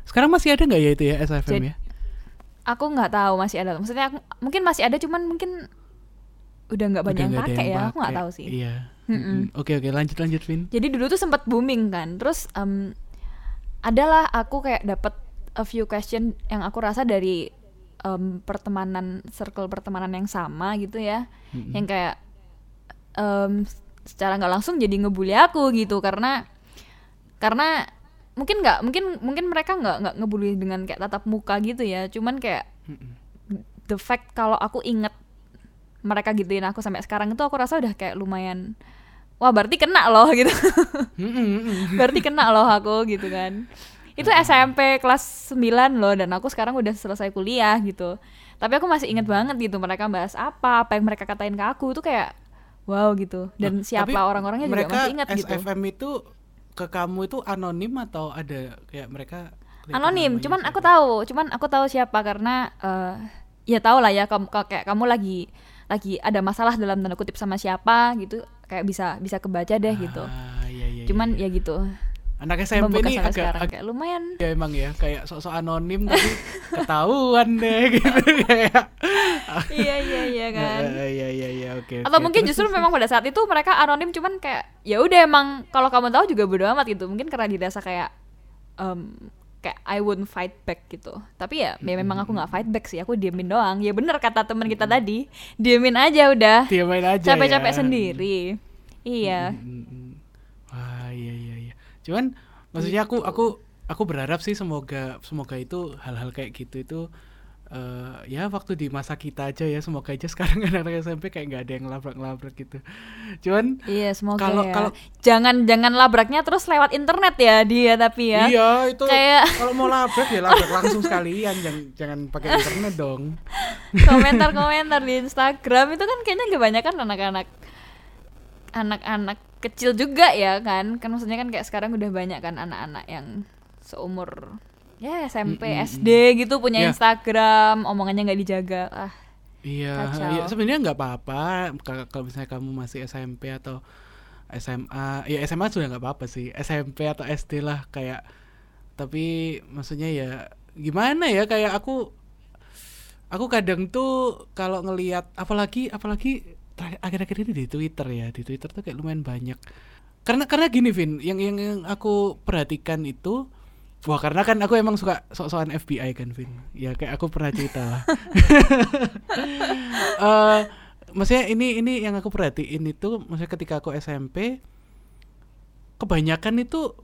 S1: Sekarang masih ada nggak ya itu ya SFM
S2: Jadi-
S1: ya?
S2: aku nggak tahu masih ada maksudnya aku mungkin masih ada cuman mungkin udah nggak banyak
S1: Udah
S2: yang pakai ya aku nggak tahu sih
S1: Iya. Oke oke lanjut lanjut Vin.
S2: jadi dulu tuh sempat booming kan terus em, adalah aku kayak dapat a few question yang aku rasa dari em, pertemanan circle pertemanan yang sama gitu ya
S1: Mm-mm.
S2: yang kayak em, secara nggak langsung jadi ngebully aku gitu karena karena mungkin nggak mungkin mungkin mereka nggak nggak ngebully dengan kayak tatap muka gitu ya. Cuman kayak
S1: Mm-mm.
S2: the fact kalau aku inget mereka gituin aku sampai sekarang itu aku rasa udah kayak lumayan wah berarti kena loh gitu. Berarti kena loh aku gitu kan. Itu SMP kelas 9 loh dan aku sekarang udah selesai kuliah gitu. Tapi aku masih inget banget gitu mereka bahas apa apa yang mereka katain ke aku. Tuh kayak wow gitu. Dan
S1: Nah,
S2: siapa orang-orangnya juga masih ingat gitu.
S1: SFM itu ke kamu itu anonim atau ada kayak mereka
S2: anonim cuman
S1: siapa?
S2: aku tahu cuman aku tahu siapa karena eh, ya tahu lah ya kamu kayak kamu lagi lagi ada masalah dalam tanda kutip sama siapa gitu kayak bisa bisa kebaca deh gitu
S1: Ah, iya, iya,
S2: cuman
S1: iya.
S2: ya gitu
S1: anak SMP ini agak,
S2: sekarang
S1: agak
S2: kayak lumayan.
S1: Ya emang ya kayak sok-sok anonim tapi ketahuan deh gitu kayak.
S2: Iya iya iya kan?
S1: Iya iya iya oke.
S2: atau
S1: oke.
S2: mungkin justru memang pada saat itu mereka anonim cuman kayak ya udah emang kalau kamu tahu juga bodo amat gitu. Mungkin karena dirasa kayak em, kayak I wouldn't fight back gitu. Tapi ya, ya memang aku nggak fight back sih aku diemin doang. Ya bener kata teman kita tadi diemin aja udah.
S1: Aja
S2: capek-capek
S1: ya.
S2: sendiri. Iya.
S1: Mm, mm, mm. Wah iya iya iya. Cuman maksudnya aku aku aku berharap sih semoga semoga itu hal-hal kayak gitu itu eh ya waktu di masa kita aja ya semoga aja sekarang anak-anak SMP kayak nggak ada yang labrak-labrak gitu. Cuman
S2: iya semoga
S1: Kalau-
S2: ya
S1: kalau-
S2: jangan jangan labraknya terus lewat internet ya dia tapi ya
S1: iya itu
S2: Kayak-
S1: kalau mau labrak ya labrak langsung sekalian jangan jangan pakai internet dong.
S2: komentar-komentar di Instagram itu kan kayaknya kebanyakan anak-anak anak-anak kecil juga ya kan. Kan maksudnya kan kayak sekarang udah banyak kan anak-anak yang seumur ya SMP
S1: Mm, mm,
S2: SD gitu punya
S1: Ya.
S2: Instagram omongannya nggak dijaga. Ah
S1: Iya, iya sebenarnya nggak apa-apa. Ka- kalau misalnya kamu masih SMP atau SMA, ya SMA sudah nggak apa-apa sih, SMP atau SD lah kayak, tapi maksudnya ya gimana ya kayak aku, aku kadang tuh kalau ngelihat apalagi apalagi akhir-akhir ini di Twitter ya, di Twitter tuh kayak lumayan banyak, karena karena gini Vin, yang yang, yang aku perhatikan itu Wah karena kan aku emang suka sok-sokan FBI kan Vin. Ya kayak aku pernah cerita lah. Eh maksudnya ini ini yang aku perhatiin itu maksudnya ketika aku SMP kebanyakan itu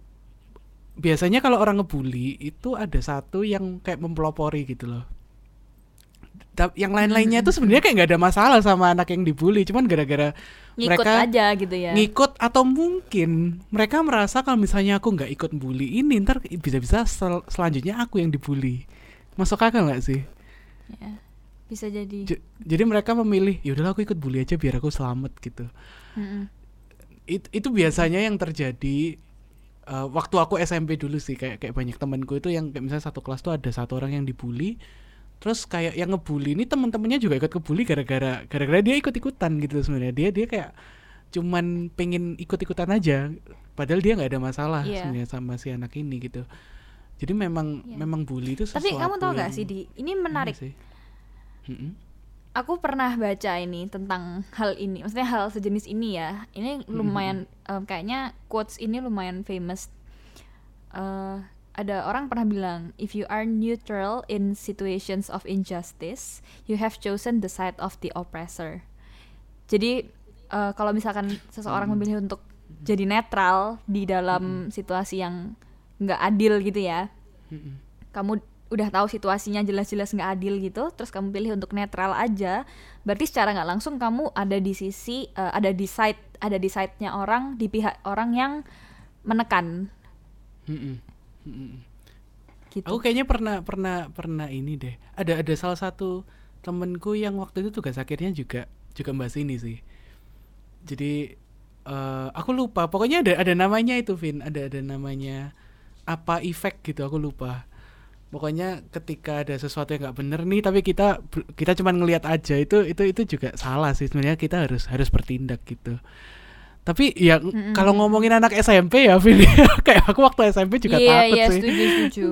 S1: biasanya kalau orang ngebully itu ada satu yang kayak mempelopori gitu loh. Yang lain-lainnya itu sebenarnya kayak nggak ada masalah sama anak yang dibully, cuman gara-gara
S2: ngikut
S1: mereka
S2: aja gitu ya
S1: ngikut atau mungkin mereka merasa kalau misalnya aku nggak ikut bully ini ntar bisa-bisa sel- selanjutnya aku yang dibully. Masuk akal nggak sih?
S2: Ya, bisa jadi
S1: J- jadi mereka memilih yaudahlah aku ikut bully aja biar aku selamat gitu
S2: Mm-mm.
S1: It- itu biasanya yang terjadi uh, waktu aku SMP dulu sih kayak kayak banyak temanku itu yang kayak misalnya satu kelas tuh ada satu orang yang dibully terus kayak yang ngebully ini teman-temannya juga ikut kebully gara-gara gara-gara dia ikut-ikutan gitu sebenarnya. Dia dia kayak cuman pengen ikut-ikutan aja. Padahal dia nggak ada masalah
S2: Iya.
S1: sebenarnya sama si anak ini gitu. Jadi memang
S2: Iya.
S1: memang bully itu sesuatu
S2: tapi kamu tahu nggak
S1: yang-
S2: sih di? Ini
S1: ini
S2: menarik.
S1: sih.
S2: Aku pernah baca ini tentang hal ini maksudnya hal sejenis ini ya. Ini lumayan em, kayaknya quotes ini lumayan famous. Eh, ada orang pernah bilang if you are neutral in situations of injustice you have chosen the side of the oppressor jadi eh, kalau misalkan seseorang memilih untuk jadi netral di dalam situasi yang nggak adil gitu ya
S1: Mm-mm.
S2: kamu udah tahu situasinya jelas-jelas nggak adil gitu, terus kamu pilih untuk netral aja, berarti secara nggak langsung kamu ada di sisi, eh, ada di side, ada di side-nya orang, di pihak orang yang menekan,
S1: Mm-mm. Mm-mm.
S2: gitu.
S1: Aku kayaknya pernah pernah pernah ini deh. Ada ada salah satu temenku yang waktu itu tugas akhirnya juga juga bahas ini sih. Jadi eh aku lupa. Pokoknya ada ada namanya itu Vin. Ada ada namanya apa efek gitu. Aku lupa. Pokoknya ketika ada sesuatu yang nggak bener nih, tapi kita kita cuma ngelihat aja itu itu itu juga salah sih sebenarnya kita harus harus bertindak gitu. Tapi ya
S2: Mm-mm.
S1: kalau ngomongin anak SMP ya Vin, kayak aku waktu SMP juga
S2: iya
S1: takut
S2: iya
S1: sih.
S2: setuju setuju.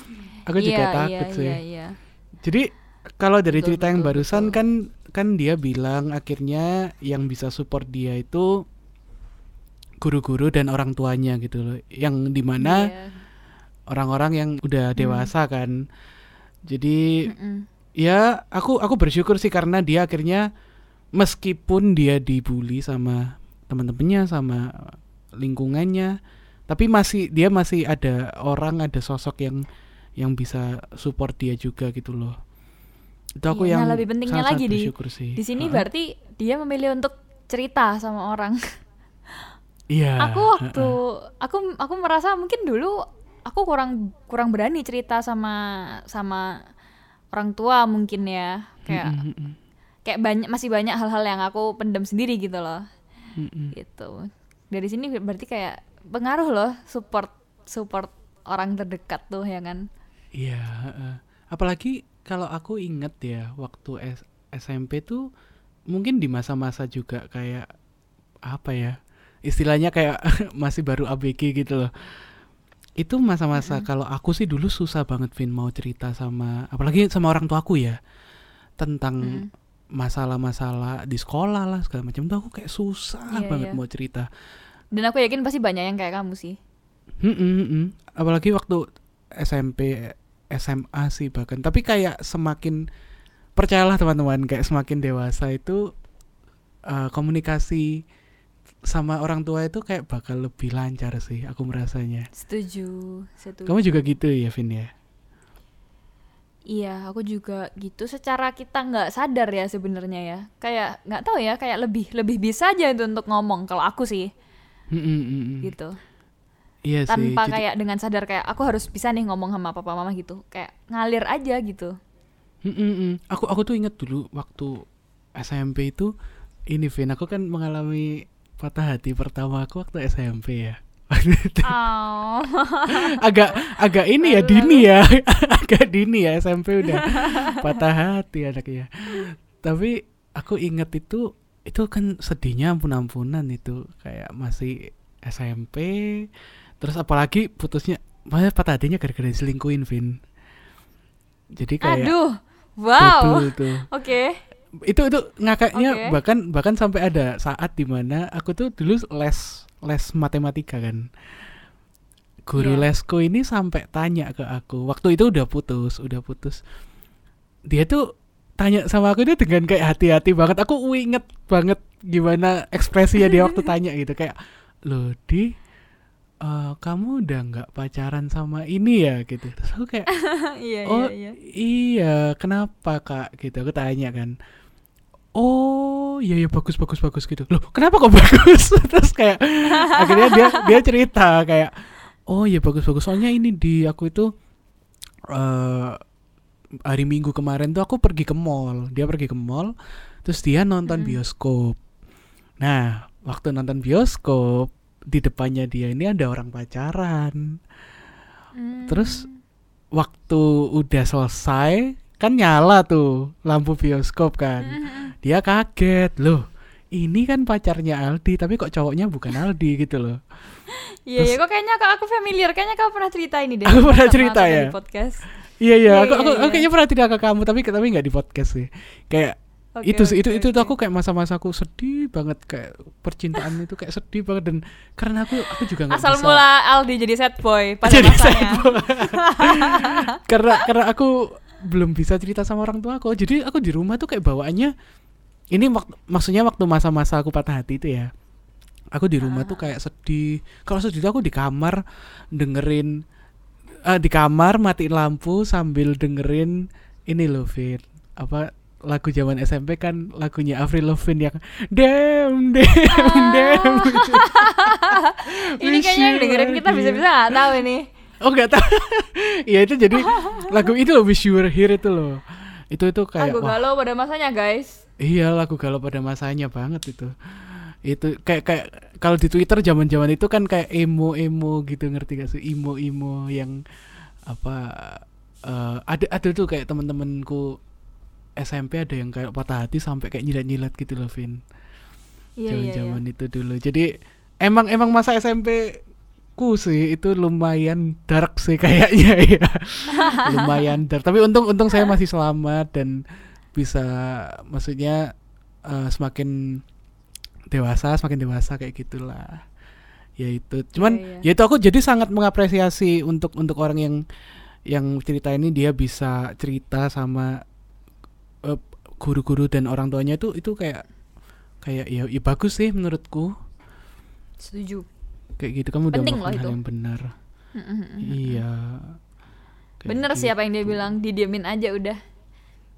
S1: Aku juga
S2: iya,
S1: takut
S2: iya,
S1: sih.
S2: Iya iya.
S1: Jadi kalau dari
S2: Betul,
S1: cerita yang
S2: betul,
S1: barusan
S2: betul.
S1: kan kan dia bilang akhirnya yang bisa support dia itu guru-guru dan orang tuanya gitu loh. Yang di mana
S2: Iya.
S1: orang-orang yang udah dewasa kan. Jadi
S2: Mm-mm.
S1: ya aku aku bersyukur sih karena dia akhirnya meskipun dia dibully sama teman-temannya sama lingkungannya. Tapi masih dia masih ada orang ada sosok yang yang bisa support dia juga gitu loh. Itu aku
S2: Iya,
S1: yang
S2: nah lebih pentingnya
S1: sangat-sangat
S2: lagi di
S1: sih.
S2: di sini
S1: Heeh.
S2: berarti dia memilih untuk cerita sama orang.
S1: iya.
S2: Aku waktu aku aku merasa mungkin dulu aku kurang kurang berani cerita sama sama orang tua mungkin ya. Kayak
S1: Mm, mm, mm,
S2: kayak banyak masih banyak hal-hal yang aku pendam sendiri gitu loh
S1: mm, mm.
S2: gitu dari sini berarti kayak pengaruh loh support support orang terdekat tuh ya kan
S1: Iya, heeh. apalagi kalau aku inget ya waktu S- SMP tuh mungkin di masa-masa juga kayak apa ya istilahnya kayak masih baru ABG gitu loh. Itu masa-masa kalau aku sih dulu susah banget Vin mau cerita sama apalagi sama orang tuaku ya tentang
S2: Mm.
S1: Masalah-masalah di sekolah lah segala macam tuh aku kayak susah
S2: Iya,
S1: banget
S2: iya.
S1: mau cerita.
S2: dan aku yakin pasti banyak yang kayak kamu sih
S1: Mm-mm, mm-mm. Apalagi waktu SMP, SMA sih bahkan. Tapi kayak semakin percayalah teman-teman, kayak semakin dewasa itu eh, komunikasi sama orang tua itu kayak bakal lebih lancar sih. Aku merasanya.
S2: setuju setuju
S1: Kamu juga gitu ya, Vin ya?
S2: Iya, aku juga gitu. Secara kita nggak sadar ya sebenarnya ya. Kayak nggak tahu ya, kayak lebih lebih bisa aja itu untuk ngomong. Kalau aku sih
S1: Mm-mm, mm-mm.
S2: gitu.
S1: Iya sih.
S2: Tanpa
S1: jadi-
S2: kayak dengan sadar kayak aku harus bisa nih ngomong sama papa mama gitu. Kayak ngalir aja gitu.
S1: Mm. Aku aku tuh inget dulu waktu SMP itu ini Vin, aku kan mengalami patah hati pertama aku waktu SMP ya.
S2: Oh.
S1: agak agak ini ya dini ya agak dini ya SMP udah patah hati anaknya tapi aku inget itu itu kan sedihnya ampun-ampunan itu kayak masih SMP terus apalagi putusnya malah patah hatinya gara-gara diselingkuhin Vin jadi kayak
S2: Aduh. Wow. Oke.
S1: itu itu ngakaknya
S2: Oke.
S1: bahkan bahkan sampai ada saat di mana aku tuh dulu les les matematika kan? Guru
S2: Iya.
S1: lesku ini sampai tanya ke aku. Waktu itu udah putus udah putus. Dia tuh tanya sama aku itu dengan kayak hati-hati banget. Aku inget banget gimana ekspresinya dia waktu tanya gitu. Kayak loh di eh, kamu udah nggak pacaran sama ini ya? Gitu. Terus aku kayak
S2: iya,
S1: oh
S2: iya, iya.
S1: iya kenapa kak? Gitu aku tanya kan. Oh iya iya bagus bagus bagus gitu. Loh kenapa kok bagus? Terus kayak akhirnya dia dia cerita kayak oh iya bagus bagus. Soalnya ini di aku itu eh hari minggu kemarin tuh aku pergi ke mall. Dia pergi ke mall terus dia nonton bioskop. Nah waktu nonton bioskop di depannya dia ini ada orang pacaran.
S2: Hmm.
S1: Terus waktu udah selesai kan nyala tuh lampu bioskop kan. Dia kaget loh. Ini kan pacarnya Aldi tapi kok cowoknya bukan Aldi gitu loh.
S2: Iya,
S1: Terus-
S2: iya, kok kayaknya kok aku familiar. Kayaknya kamu pernah cerita ini deh.
S1: Aku pernah cerita
S2: aku
S1: ya?
S2: Di podcast.
S1: Iya iya, aku,
S2: iya,
S1: aku, aku
S2: iya.
S1: kayaknya pernah cerita ke kamu tapi tapi nggak di podcast sih. Kayak
S2: Oke,
S1: itu sih itu itu tuh aku kayak masa-masaku sedih banget kayak percintaan itu kayak sedih banget dan karena aku aku juga nggak
S2: Asal
S1: bisa
S2: mula Aldi jadi sad boy pada
S1: Jadi
S2: masanya.
S1: sad boy. karena karena aku belum bisa cerita sama orang tua aku. Jadi aku di rumah tuh kayak bawaannya ini wak- maksudnya waktu masa-masa aku patah hati itu ya aku di rumah tuh kayak sedih. Kalau sedih tuh aku di kamar dengerin eh, di kamar matiin lampu sambil dengerin ini loh Vin. Apa lagu zaman SMP kan lagunya Avril Lavigne yang damn damn damn
S2: ini kayaknya dengerin kita bisa-bisa nggak tahu ini.
S1: Oh nggak tahu. Iya itu jadi lagu itu loh Wish You Were Here itu loh. Itu itu kayak
S2: Lagu galau pada masanya guys.
S1: iya lagu galau pada masanya banget itu. Itu kayak kayak kalau di Twitter zaman-zaman itu kan kayak emo-emo gitu ngerti gak sih? Emo-emo yang apa eh, ada ada tuh kayak temen-temenku SMP ada yang kayak patah hati sampai kayak nyilat-nyilat gitu loh Vin.
S2: Iya iya iya.
S1: Zaman-zaman itu dulu. Jadi emang emang masa SMP menurutku sih itu lumayan dark sih kayaknya ya. Lumayan dark. Tapi untung untung saya masih selamat dan bisa maksudnya eh, semakin dewasa semakin dewasa kayak gitulah. Ya itu. Cuman
S2: Iya, iya.
S1: ya itu aku jadi sangat mengapresiasi untuk untuk orang yang yang cerita ini dia bisa cerita sama eh, guru-guru dan orang tuanya itu itu kayak kayak ya, ya bagus sih menurutku.
S2: Setuju.
S1: Kayak gitu kamu udah
S2: Penting loh
S1: melakukan hal
S2: itu.
S1: yang benar iya Kayak
S2: Bener
S1: gitu.
S2: sih apa yang dia bilang, didiemin aja udah.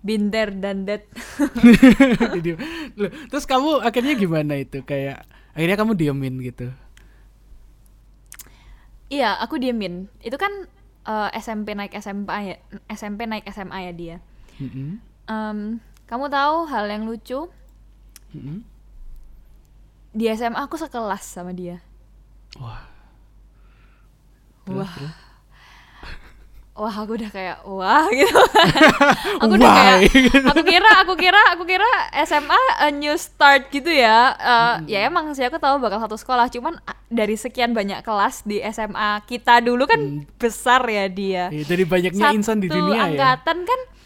S2: Binder dan that.
S1: Loh, terus kamu akhirnya gimana itu kayak akhirnya kamu diemin gitu
S2: Iya, aku diemin. Itu kan eh, SMP naik SMA ya, SMP naik SMA ya dia.
S1: Mm-mm,
S2: Em, kamu tahu hal yang lucu?
S1: mm-mm.
S2: Di SMA aku sekelas sama dia.
S1: Wah Terus,
S2: Wah.
S1: terus?
S2: Wah, aku udah kayak wah gitu. aku udah kayak aku kira aku kira aku kira SMA a new start gitu ya. Eh, Ya emang sih aku tahu bakal satu sekolah, cuman dari sekian banyak kelas di SMA kita dulu kan besar ya dia.
S1: Ya, dari banyaknya insan di
S2: Satu
S1: dunia ya
S2: angkatan kan Eh,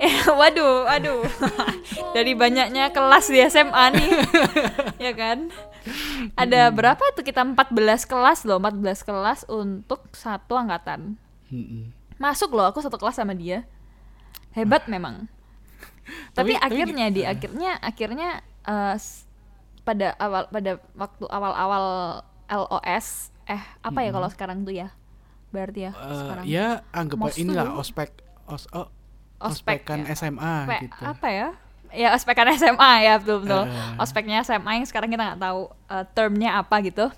S2: waduh, waduh. Dari banyaknya kelas di SMA nih. ya kan? Ada berapa tuh kita 14 kelas loh, 14 kelas untuk satu angkatan. Masuk loh aku satu kelas sama dia. Hebat memang. Tapi,
S1: Tapi- tapi
S2: akhirnya di
S1: gi-
S2: akhirnya akhirnya eh, s- pada awal pada waktu awal-awal LOS eh apa ya kalau sekarang tuh ya? Berarti ya
S1: Eh,
S2: sekarang.
S1: ya anggap inilah ospek os oh,
S2: Ospek
S1: ospekan
S2: ya.
S1: SMA
S2: Apa-
S1: gitu
S2: apa ya? Ya ospekan SMA ya betul betul.
S1: Eh.
S2: Ospeknya SMA yang sekarang kita nggak tahu eh, termnya apa gitu.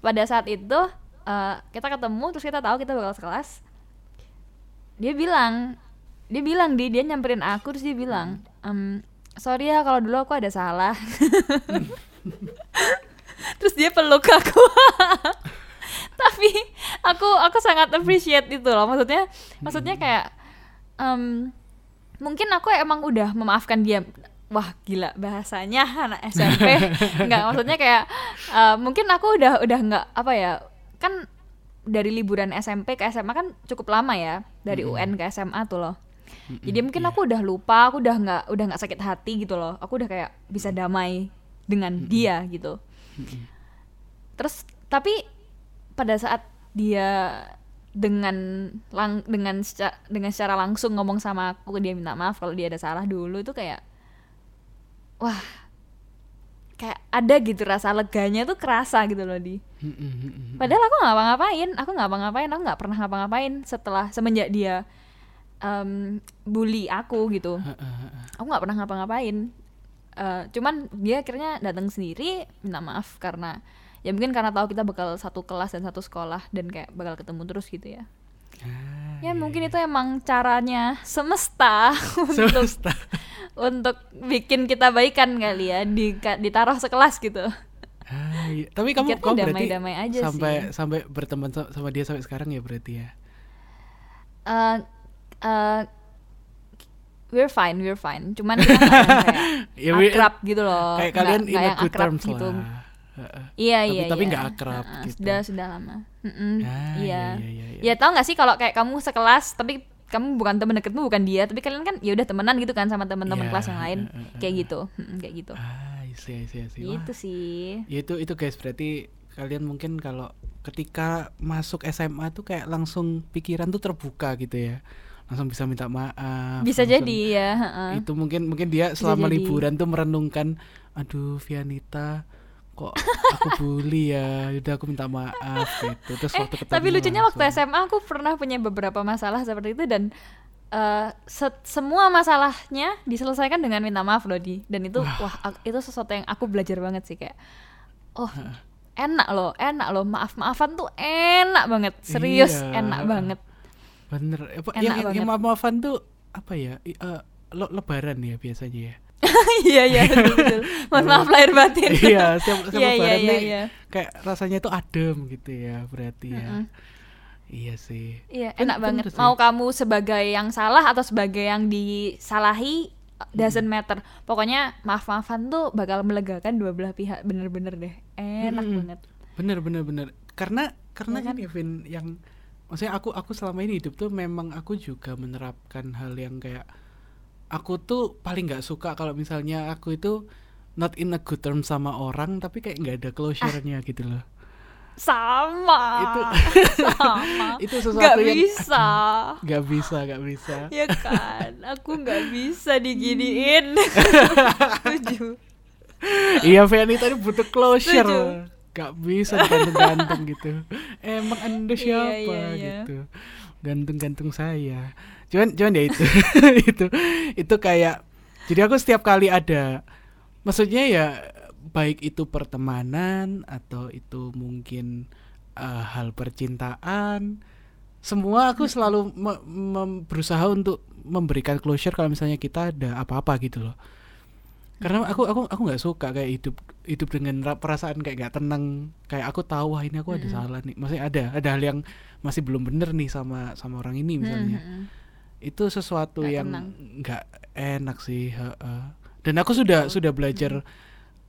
S2: Pada saat itu eh, kita ketemu terus kita tahu kita bakal sekelas. Dia bilang, dia bilang di dia nyamperin aku terus dia bilang, "Em, sorry ya kalau dulu aku ada salah. terus dia peluk aku. Tapi aku aku sangat appreciate itu loh. Maksudnya maksudnya kayak em, mungkin aku emang udah memaafkan dia. Wah gila bahasanya anak SMP nggak maksudnya kayak eh, mungkin aku udah udah nggak apa ya kan dari liburan SMP ke SMA kan cukup lama ya dari UN ke SMA tuh loh. Jadi mungkin aku udah lupa aku udah nggak udah nggak sakit hati gitu loh. Aku udah kayak bisa damai dengan dia gitu. Terus tapi pada saat dia dengan lang dengan seca- dengan secara langsung ngomong sama aku dia minta maaf kalau dia ada salah dulu itu kayak wah kayak ada gitu rasa leganya tuh kerasa gitu loh di. Padahal aku nggak ngapa-ngapain aku nggak ngapa-ngapain aku nggak pernah ngapa-ngapain setelah semenjak dia em, bully aku gitu. Aku nggak pernah ngapa-ngapain. Eh, cuman dia akhirnya datang sendiri minta maaf karena ya mungkin karena tahu kita bakal satu kelas dan satu sekolah dan kayak bakal ketemu terus gitu ya.
S1: Ah,
S2: ya mungkin itu emang caranya semesta untuk
S1: semesta.
S2: untuk bikin kita baikan kali ya di ditaruh sekelas gitu.
S1: Ah, iya. tapi kamu kamu berarti
S2: damai-damai aja
S1: sampai
S2: sih.
S1: sampai berteman sa- sama dia sampai sekarang ya berarti ya?
S2: Eh, eh, we're fine we're fine. Cuman kita kayak
S1: Ya,
S2: akrab gitu loh.
S1: kayak kalian in a good terms
S2: gitu.
S1: lah.
S2: Iya
S1: Tapi-
S2: iya
S1: tapi
S2: iya.
S1: nggak akrab
S2: Heeh,
S1: gitu.
S2: Sudah sudah lama. Mm-mm,
S1: Ah,
S2: iya.
S1: iya, iya, iya.
S2: Ya tau nggak sih kalau kayak kamu sekelas tapi kamu bukan teman deketmu bukan dia tapi kalian kan ya udah temenan gitu kan sama teman-teman
S1: Iya,
S2: kelas yang lain
S1: eh, eh,
S2: kayak gitu Mm-mm, kayak gitu.
S1: ah I see, I see, I see. Wah,
S2: Gitu sih.
S1: ya itu itu guys berarti kalian mungkin kalau ketika masuk SMA tuh kayak langsung pikiran tuh terbuka gitu ya langsung bisa minta maaf
S2: Bisa
S1: langsung-
S2: jadi ya. heeh.
S1: itu mungkin mungkin dia selama liburan tuh merenungkan aduh Vianita kok aku bully ya? Udah aku minta maaf gitu. Terus
S2: Eh,
S1: waktu ketemu
S2: tapi lucunya waktu
S1: langsung.
S2: SMA aku pernah punya beberapa masalah seperti itu dan eh, se- semua masalahnya diselesaikan dengan minta maaf loh di. Dan itu wah, ak- itu sesuatu yang aku belajar banget sih kayak oh enak loh enak loh maaf maafan tuh enak banget serius
S1: Iya.
S2: enak banget.
S1: Bener. Apa
S2: Enak
S1: yang,
S2: banget.
S1: yang maaf maafan tuh apa ya? I- eh, lo- lebaran ya biasanya ya
S2: iya iya betul, betul. maaf maaf lahir batin
S1: iya setiap, setiap
S2: Iya, iya,
S1: lebaran
S2: iya,
S1: nih
S2: iya.
S1: kayak rasanya tuh adem gitu ya berarti ya
S2: Mm-mm.
S1: iya sih
S2: Iya,
S1: Ben-
S2: enak banget.
S1: sih.
S2: Mau kamu sebagai yang salah atau sebagai yang disalahi doesn't matter. Pokoknya maaf-maafan tuh bakal melegakan dua belah pihak bener-bener deh. Enak
S1: Mm-mm.
S2: banget.
S1: bener bener bener karena karena
S2: Ya kan?
S1: gini Vin yang maksudnya aku aku selama ini hidup tuh memang aku juga menerapkan hal yang kayak aku tuh paling nggak suka kalau misalnya aku itu not in a good term sama orang tapi kayak nggak ada closure-nya gitu loh.
S2: Sama.
S1: Itu-
S2: sama.
S1: Itu sesuatu yang
S2: bisa.
S1: Nggak bisa nggak bisa.
S2: Ya kan? Aku nggak bisa diginiin. Setuju.
S1: Iya Vian itu butuh closure. Nggak bisa digantung-gantung gitu. Emang anda
S2: Iya,
S1: siapa
S2: iya, iya.
S1: gitu? Gantung-gantung saya cuman cuman ya itu itu itu kayak jadi aku setiap kali ada maksudnya ya baik itu pertemanan atau itu mungkin eh, hal percintaan semua aku selalu me- mem- berusaha untuk memberikan closure kalau misalnya kita ada apa-apa gitu loh. Karena aku aku aku nggak suka kayak hidup hidup dengan ra- perasaan kayak nggak tenang kayak aku tahu wah ini aku ada
S2: Mm-mm.
S1: salah nih. Maksudnya ada ada hal yang masih belum bener nih sama sama orang ini misalnya.
S2: Hmm, hmm,
S1: itu sesuatu
S2: Nggak
S1: yang nggak enak sih heeh. dan aku sudah sudah belajar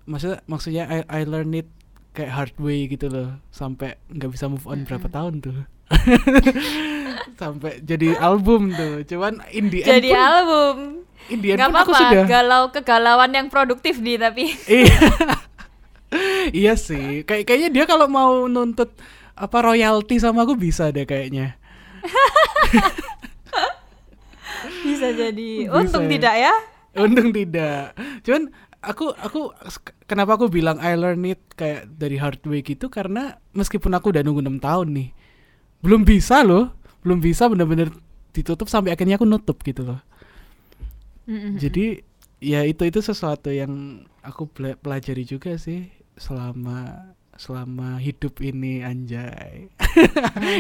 S1: maksudnya maksudnya I, I learn it kayak hard way gitu loh sampai nggak bisa move on berapa
S2: Mm-mm.
S1: tahun tuh. Sampai jadi album tuh cuman in the end
S2: jadi
S1: pun,
S2: album.
S1: in the end
S2: nggak
S1: pun aku
S2: apa-apa
S1: sudah
S2: galau kegalauan yang produktif di tapi.
S1: Iya. Iya sih kayak kayaknya dia kalau mau nuntut apa royalti sama aku bisa deh kayaknya
S2: bisa jadi
S1: Bisa
S2: untung
S1: ya.
S2: tidak ya
S1: Untung tidak. Cuman aku aku kenapa aku bilang I learn it kayak dari hard way gitu karena meskipun aku udah nunggu 6 tahun nih. Belum bisa loh. Belum bisa bener-bener ditutup sampai akhirnya aku nutup gitu loh.
S2: Mm-mm.
S1: Jadi ya itu itu sesuatu yang aku pelajari juga sih selama selama hidup ini anjay.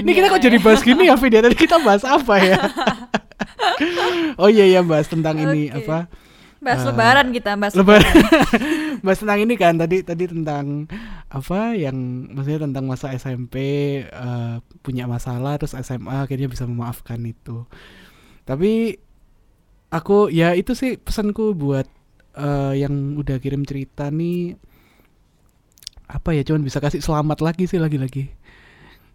S1: ini kita kok jadi bahas gini ya Vidya tadi kita bahas apa ya? oh iya ya bahas tentang ini
S2: Oke.
S1: apa?
S2: bahas
S1: Eh,
S2: lebaran kita bahas
S1: Lebaran. bahas tentang ini kan tadi tadi tentang apa yang maksudnya tentang masa SMP eh, punya masalah terus SMA akhirnya bisa memaafkan itu. Tapi aku ya itu sih pesanku buat eh, yang udah kirim cerita nih apa ya cuman bisa kasih selamat lagi sih lagi-lagi.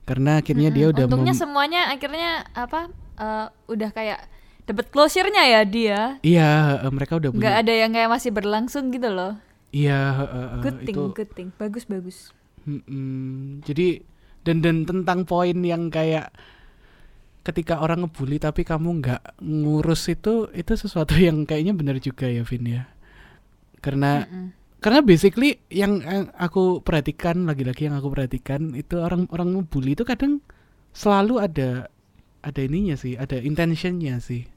S1: Karena akhirnya dia
S2: Mm-mm.
S1: udah
S2: untungnya semuanya akhirnya apa eh, udah kayak dapat closure-nya ya dia
S1: Iya, eh, mereka udah
S2: nggak ada yang kayak masih berlangsung gitu loh
S1: Iya, eh, eh,
S2: good thing
S1: itu
S2: good thing bagus bagus
S1: Mm-mm. Jadi dan dan tentang poin yang kayak ketika orang ngebully tapi kamu nggak ngurus itu itu sesuatu yang kayaknya benar juga ya Vin ya. Karena
S2: Mm-mm.
S1: Karena basically yang, yang aku perhatikan lagi-lagi yang aku perhatikan itu orang orang ngebully itu kadang selalu ada ada ininya sih, ada intentionnya sih.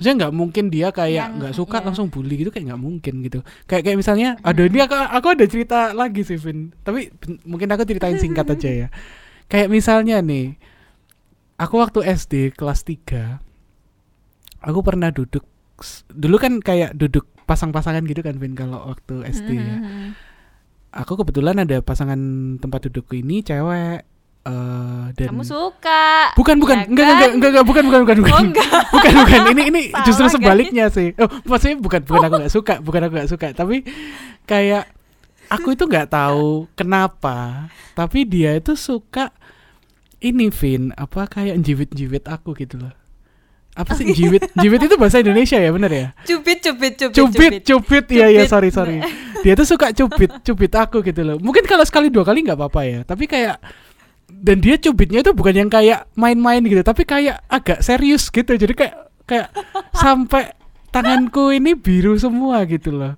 S1: Maksudnya nggak mungkin dia kayak nggak suka
S2: iya.
S1: langsung bully gitu kayak nggak mungkin gitu. Kayak kayak misalnya, aduh ini aku aku ada cerita lagi sih Vin. Tapi mungkin aku ceritain singkat aja ya. Kayak misalnya nih, aku waktu SD kelas 3 aku pernah duduk dulu kan kayak duduk pasang-pasangan gitu kan Vin kalau waktu SD ya.
S2: Mm-mm.
S1: Aku kebetulan ada pasangan tempat dudukku ini cewek eh dan
S2: kamu suka.
S1: Bukan bukan.
S2: Ya
S1: enggak,
S2: kan?
S1: enggak enggak. Enggak bukan bukan bukan bukan.
S2: oh enggak.
S1: Bukan bukan. Ini ini
S2: Salah,
S1: justru
S2: guys.
S1: sebaliknya sih. Oh maksudnya bukan bukan aku nggak suka bukan aku nggak suka. Tapi kayak aku itu nggak tahu kenapa tapi dia itu suka ini Vin. Apa kayak jiwit-jiwit aku gitu loh apa sih? jiwit. Jiwit itu bahasa Indonesia ya bener ya?
S2: Cubit cubit cubit
S1: cubit cubit. iya iya sorry sorry. Dia tuh suka cubit cubit aku gitu loh. Mungkin kalau sekali dua kali nggak apa-apa ya. Tapi kayak dan dia cubitnya itu bukan yang kayak main-main gitu tapi kayak agak serius gitu. Jadi kayak kayak sampai tanganku ini biru semua gitu loh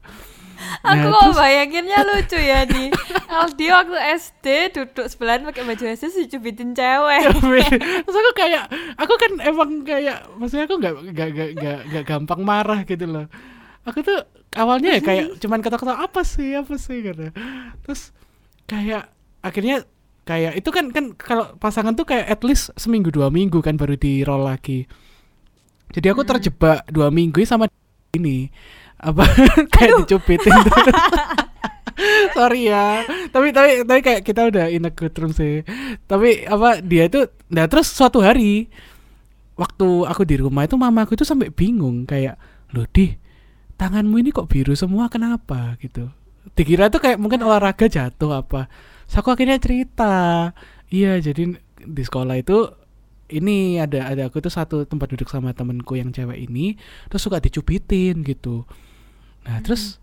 S2: Aku
S1: Nah,
S2: kok
S1: terus-
S2: bayanginnya lucu ya di. Aldi waktu SD duduk sebelahan pakai baju SD si cubitin cewek.
S1: terus aku kayak aku kan emang kayak maksudnya aku nggak nggak nggak nggak gampang marah gitu loh. Aku tuh awalnya ya kayak cuman kata-kata apa sih? Apa sih? gitu. Terus kayak akhirnya kayak itu kan kan kalau pasangan tuh kayak at least seminggu dua minggu kan baru di roll lagi. Jadi aku terjebak dua minggu sama ini apa kayak dicubitin sorry ya. Tapi tapi tapi kayak kita udah in a good room sih. Tapi apa dia itu nah terus suatu hari waktu aku di rumah itu mama aku itu sampai bingung kayak loh di tanganmu ini kok biru semua? Kenapa? Gitu. Dikira tuh kayak mungkin olahraga jatuh apa. Terus aku akhirnya cerita. Iya, jadi di sekolah itu ini ada ada aku tuh satu tempat duduk sama temenku yang cewek ini terus suka dicubitin gitu. Nah, terus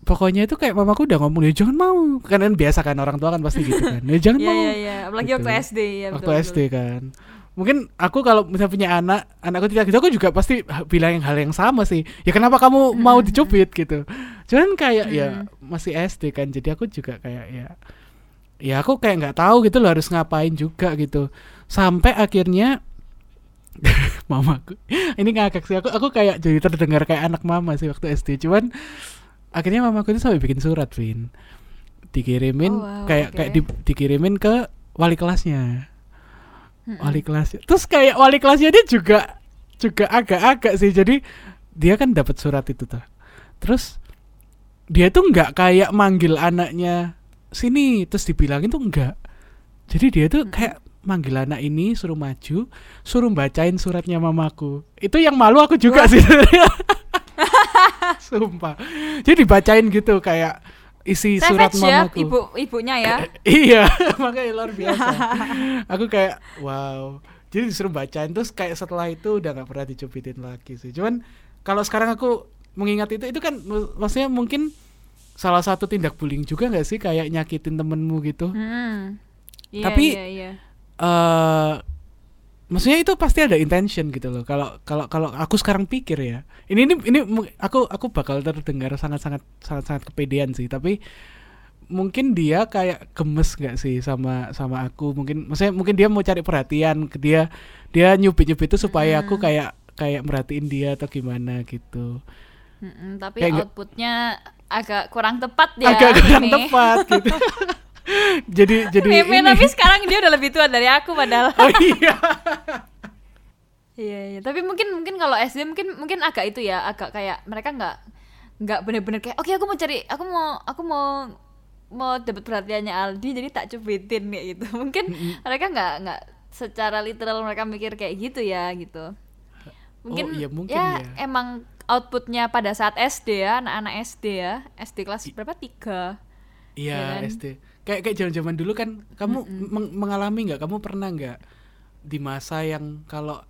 S1: pokoknya itu kayak mamaku udah ngomong ya jangan mau. Kan kan biasa kan orang tua kan pasti gitu kan. Ya jangan
S2: Iya
S1: mau.
S2: iya iya, apalagi waktu
S1: Gitu.
S2: SD ya
S1: waktu
S2: betul,
S1: SD kan. Mungkin aku kalau misalnya punya anak anakku tidak gitu aku juga pasti bilang yang hal yang sama sih. Ya kenapa kamu mau dicubit? Gitu. Cuman kayak ya masih SD kan jadi aku juga kayak ya ya aku kayak nggak tahu gitu loh harus ngapain juga gitu. Sampai akhirnya mamaku. Ini ngakak sih. Aku aku kayak jadi terdengar kayak anak mama sih waktu SD cuman akhirnya mamaku itu sampai bikin surat Vin. Dikirimin
S2: Oh, wow,
S1: kayak
S2: oke.
S1: kayak di- dikirimin ke wali kelasnya. Wali kelasnya. Terus kayak wali kelasnya dia juga juga agak-agak sih. Jadi dia kan dapat surat itu tuh. Terus dia tuh nggak kayak manggil anaknya sini terus dibilangin tuh enggak jadi dia tuh kayak manggil anak ini suruh maju suruh bacain suratnya mamaku. Itu yang malu aku juga sih sebenarnya. sumpah. Jadi dibacain gitu kayak isi surat
S2: Savage ya,
S1: mamaku.
S2: ibu ibunya ya.
S1: iya makanya luar biasa. Aku kayak wow. Jadi disuruh bacain terus kayak setelah itu udah nggak pernah dicubitin lagi sih. Cuman kalau sekarang aku mengingat itu itu kan mak- maksudnya mungkin salah satu tindak bullying juga nggak sih? Kayak nyakitin temenmu gitu.
S2: Hmm. Iya,
S1: Tapi-
S2: iya, iya.
S1: Eh maksudnya itu pasti ada intention gitu loh. Kalau kalau kalau aku sekarang pikir ya ini ini ini aku aku bakal terdengar sangat sangat sangat sangat kepedean sih. Tapi mungkin dia kayak gemes nggak sih sama sama aku? Mungkin maksudnya mungkin dia mau cari perhatian ke dia dia nyubit nyubit itu supaya aku kayak kayak merhatiin dia atau gimana gitu.
S2: Mm-mm, tapi
S1: Kayak
S2: outputnya agak kurang tepat ya.
S1: agak kurang
S2: nih.
S1: tepat gitu jadi jadi
S2: Meme,
S1: ini
S2: tapi sekarang dia udah lebih tua dari aku padahal.
S1: oh iya
S2: Iya, iya. Tapi mungkin mungkin kalau SD mungkin mungkin agak itu ya, agak kayak mereka nggak nggak bener-bener kayak oke aku mau cari, aku mau aku mau mau dapat perhatiannya Aldi jadi tak cubitin kayak gitu. Mungkin mereka nggak nggak secara literal mereka mikir kayak gitu ya gitu. Mungkin,
S1: iya, mungkin
S2: ya,
S1: ya.
S2: emang outputnya pada saat SD ya, anak-anak SD ya, SD kelas berapa tiga.
S1: Iya
S2: Ya kan?
S1: SD. Kayak kayak zaman-zaman dulu kan kamu meng- mengalami nggak? Kamu pernah nggak di masa yang kalau